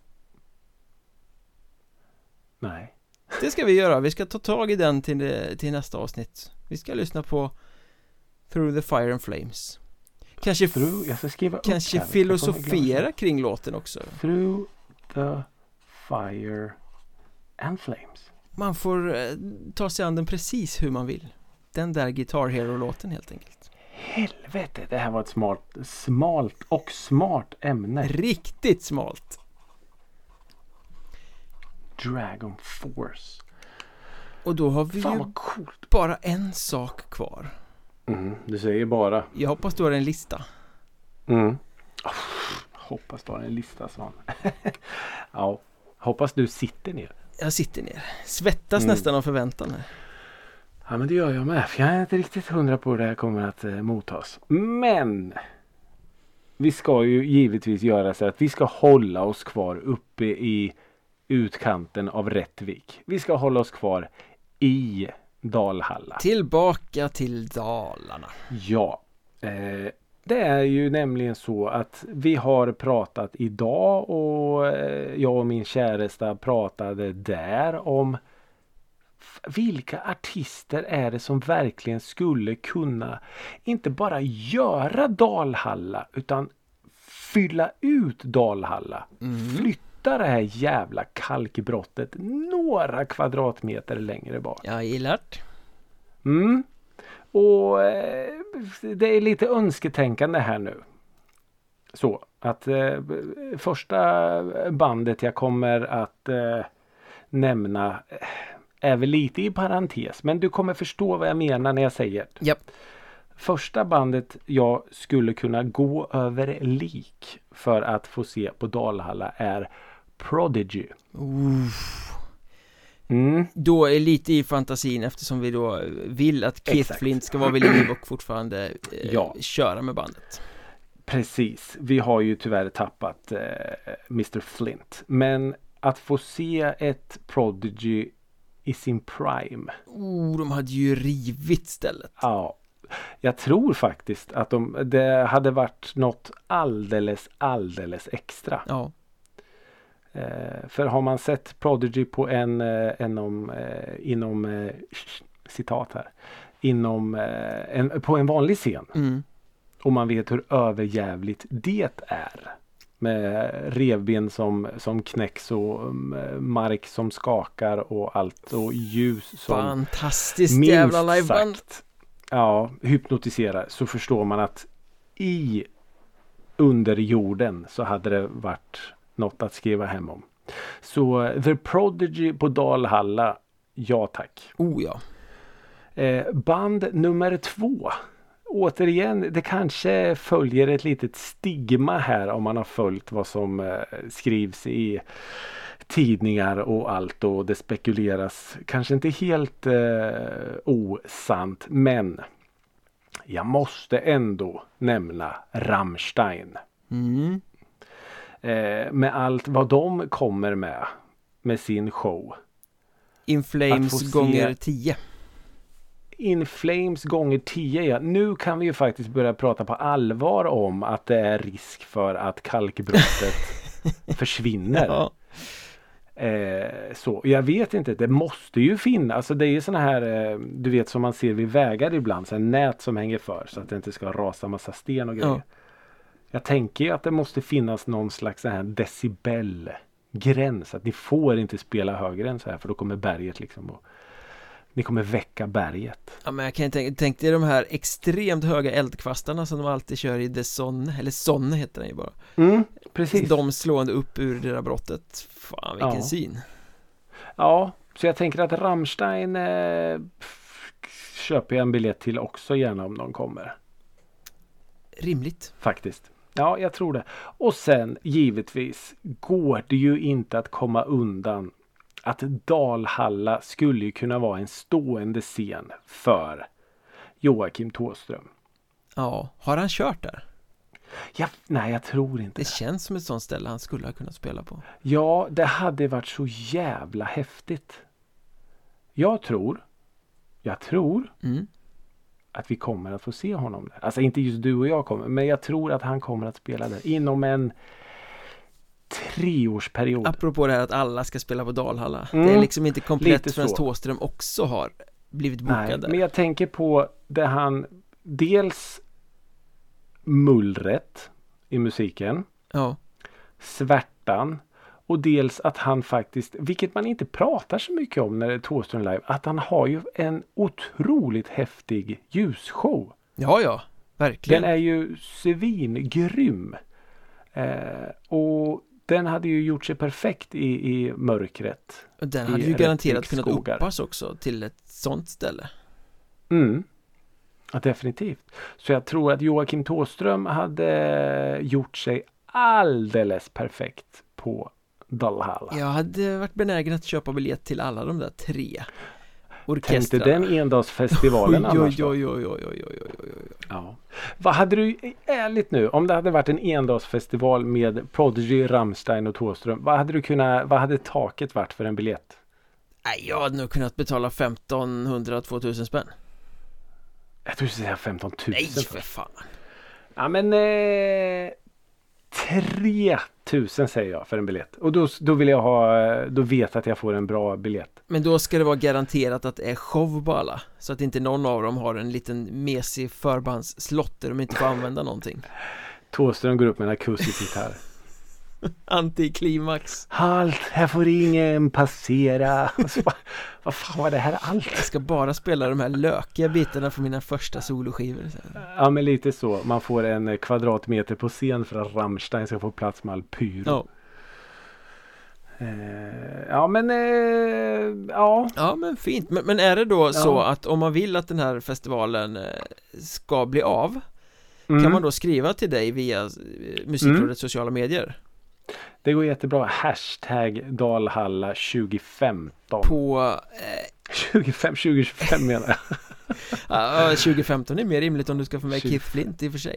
Nej. Det ska vi göra, vi ska ta tag i den till, det, till nästa avsnitt Vi ska lyssna på Through the Fire and Flames Kanske, Through, jag ska skriva upp kanske filosofera kring låten också. Through the fire and flames. Man får eh, ta sig an den precis hur man vill Den där Guitar Hero-låten helt enkelt Helvete, det här var ett smalt, smalt och smart ämne. Riktigt smalt Dragon Force. Och då har vi Fan ju coolt. bara en sak kvar Mm, du säger bara. Jag hoppas du har en lista Mm. Oh, hoppas du har en lista Svan. ja, hoppas du sitter ner. Jag sitter ner Svettas Mm. nästan av förväntan här Ja men det gör jag med. För jag är inte riktigt hundra på hur det här kommer att eh, mottas. Men vi ska ju givetvis göra så att vi ska hålla oss kvar uppe i utkanten av Rättvik. Vi ska hålla oss kvar i Dalhalla. Tillbaka till Dalarna Ja. Eh, det är ju nämligen så att vi har pratat idag och eh, jag och min käresta pratade där om vilka artister är det som verkligen skulle kunna inte bara göra Dalhalla utan fylla ut Dalhalla. Flytta det här jävla kalkbrottet några kvadratmeter längre bak. Jag gillar det Mm. Och eh, det är lite önsketänkande här nu. Så att eh, första bandet jag kommer att eh, nämna eh, är väl lite i parentes. Men du kommer förstå vad jag menar när jag säger det. Japp Första bandet jag skulle kunna gå över lik för att få se på Dalhalla är Prodigy. Mm. Då är lite i fantasin eftersom vi då vill att Keith Exakt. Flint ska vara vid liv och fortfarande eh, Ja. köra med bandet Precis, vi har ju tyvärr tappat eh, Mr Flint. Men att få se ett Prodigy i sin prime. Oh, de hade ju rivit stället Ja, jag tror faktiskt att de, det hade varit något alldeles, alldeles extra. Ja, för har man sett Prodigy på en, eh, inom, eh, inom eh, citat här, inom eh, en, på en vanlig scen mm. och man vet hur överjävligt det är. Med revben som, som knäcks och mm, mark som skakar och allt och ljus som fantastiskt jävla liveband sagt ja, hypnotiserar så förstår man att i under jorden så hade det varit något att skriva hem om. Så eh, The Prodigy på Dalhalla, ja tack. Oh ja Eh, band nummer två. Återigen, det kanske följer ett litet stigma här om man har följt vad som eh, skrivs i tidningar och allt och det spekuleras kanske inte helt eh, osant men jag måste ändå nämna Rammstein. mm. Eh, med allt vad de kommer med med sin show. In Flames gånger 10 In Flames gånger 10 ja. Nu kan vi ju faktiskt börja prata på allvar om att det är risk för att kalkbrottet försvinner. Ja, Eh, så jag vet inte, det måste ju finnas. Alltså det är ju såna här, eh, du vet som man ser vid vägar ibland, så nät som hänger för så att det inte ska rasa massa sten och grejer. Ja. Jag tänker ju att det måste finnas någon slags så här decibelgräns. Att ni får inte spela högre än så här för då kommer berget liksom och ni kommer väcka berget. ja men jag kan tänka, tänk dig de här extremt höga eldkvastarna som de alltid kör i The Sonne, eller Sonne heter den ju bara Mm, precis. De slående upp ur det där brottet Fan vilken Ja. syn Ja, så jag tänker att Rammstein eh, köper jag en biljett till också gärna om de kommer. Rimligt Faktiskt. Ja, jag tror det. Och sen givetvis går det ju inte att komma undan att Dalhalla skulle ju kunna vara en stående scen för Joakim Tåström. Ja, har han kört där? Ja, nej, jag tror inte Det känns som ett sånt ställe han skulle ha kunnat spela på. Ja, det hade varit så jävla häftigt. Jag tror, jag tror Mm. Att vi kommer att få se honom där. Alltså inte just du och jag kommer, men jag tror att han kommer att spela där inom en treårsperiod. Apropå det här att alla ska spela på Dalhalla Mm, Det är liksom inte komplett förrän så. Thåström också har blivit bokad Nej, där men jag tänker på det han dels mullret i musiken, Ja, svärtan och dels att han faktiskt, vilket man inte pratar så mycket om när det är Thåström live, att han har ju en otroligt häftig ljusshow. ja, ja verkligen Den är ju svingrym. Eh, och den hade ju gjort sig perfekt i, i mörkret. Den hade ju garanterat kunnat uppas också till ett sånt ställe Mm. Ja, definitivt. Så jag tror att Joakim Tåström hade gjort sig alldeles perfekt på Dalhalla. Jag hade varit benägen att köpa biljett till alla de där tre Tänkte orkestrarna den endagsfestivalen oj, annars oj, oj, oj, oj, oj, oj. Ja. Vad hade du, ärligt nu, om det hade varit en endagsfestival med Prodigy, Rammstein och Tåström. Vad hade du kunnat, vad hade taket varit för en biljett? Nej, jag hade nog kunnat betala 1500-2000 spänn Jag tror du skulle säga 15 000. Nej, för fan Ja men eh, 3000 säger jag för en biljett. Och då, då vill jag ha, då vet jag att jag får en bra biljett. Men då ska det vara garanterat att det är show på alla Så att inte någon av dem har en liten mesig förbandsslott där de inte får använda någonting Thåström går upp med en akustisk gitarr. Antiklimax Halt, här får ingen passera. Så vad fan var det här allt? Jag ska bara spela de här lökiga bitarna från mina första soloskivor så. Ja men lite så. Man får en kvadratmeter på scen för att Rammstein ska få plats med all pyro. Ja, Eh, ja men eh, ja. ja men fint men, men är det då så Ja. att om man vill att den här festivalen eh, ska bli av Mm. Kan man då skriva till dig via eh, Musikrådets sociala medier? Det går jättebra. Hashtag Dalhalla 2015. På eh, 25, 2025 menar jag. ja, 2015 är mer rimligt om du ska få med 20. Keith Flint i och för sig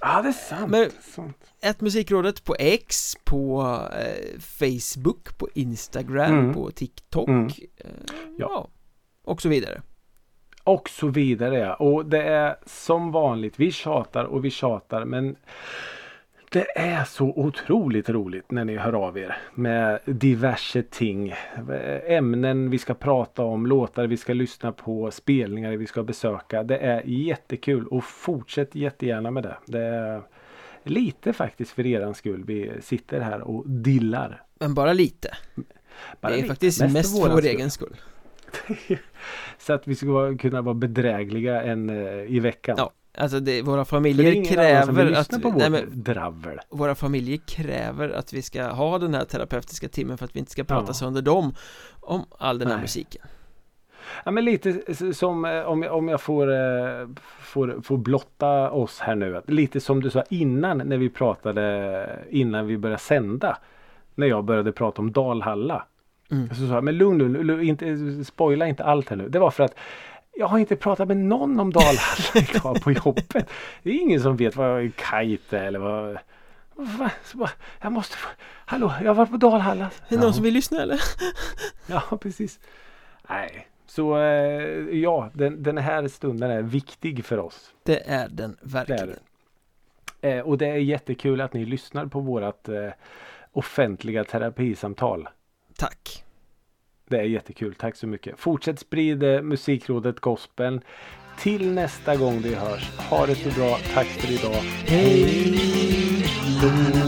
Ja det är sant. Men-. Ett musikrådet på X, på eh, Facebook, på Instagram, Mm. på TikTok Mm. eh, Ja. ja. och så vidare Och så vidare ja. Och det är som vanligt. Vi tjatar och vi tjatar men det är så otroligt roligt när ni hör av er med diverse ting. Ämnen vi ska prata om, låtar vi ska lyssna på, spelningar vi ska besöka. Det är jättekul och fortsätt jättegärna med det. Det är lite faktiskt för eran skull vi sitter här och dillar. Men bara lite Bara Det är lite. faktiskt Mest mest, för vår skull. egen skull Så att vi ska kunna vara bedrägliga en eh, i veckan. Ja, alltså det, våra det familjer vill kräver att lyssna på vårt nej, men, dravel. Våra familjer kräver att vi ska ha den här terapeutiska timmen för att vi inte ska prata Ja. sönder dem Om all den här Nej. musiken Ja men lite som eh, om, jag- om jag får, eh, får, får blotta oss här nu. Lite som du sa innan när vi pratade innan vi började sända. När jag började prata om Dalhalla. Mm. Så sa jag, men lugn nu, lugn, inte, spoila inte allt här nu. Det var för att jag har inte pratat med någon om Dalhalla idag på jobbet. Det är ingen som vet vad kite är eller vad Va? Jag måste få, Hallå, jag har varit på Dalhalla. Är det någon som vill lyssna eller? Ja, precis. Nej, så eh, ja, den, den här stunden är viktig för oss. Det är den Det är verkligen det. Eh, och det är jättekul att ni lyssnar på vårat eh, offentliga terapisamtal. Tack det är jättekul, tack så mycket. Fortsätt sprida eh, Musikrådet Gospeln. Till nästa gång vi hörs. Ha det så bra, tack för idag. Hej då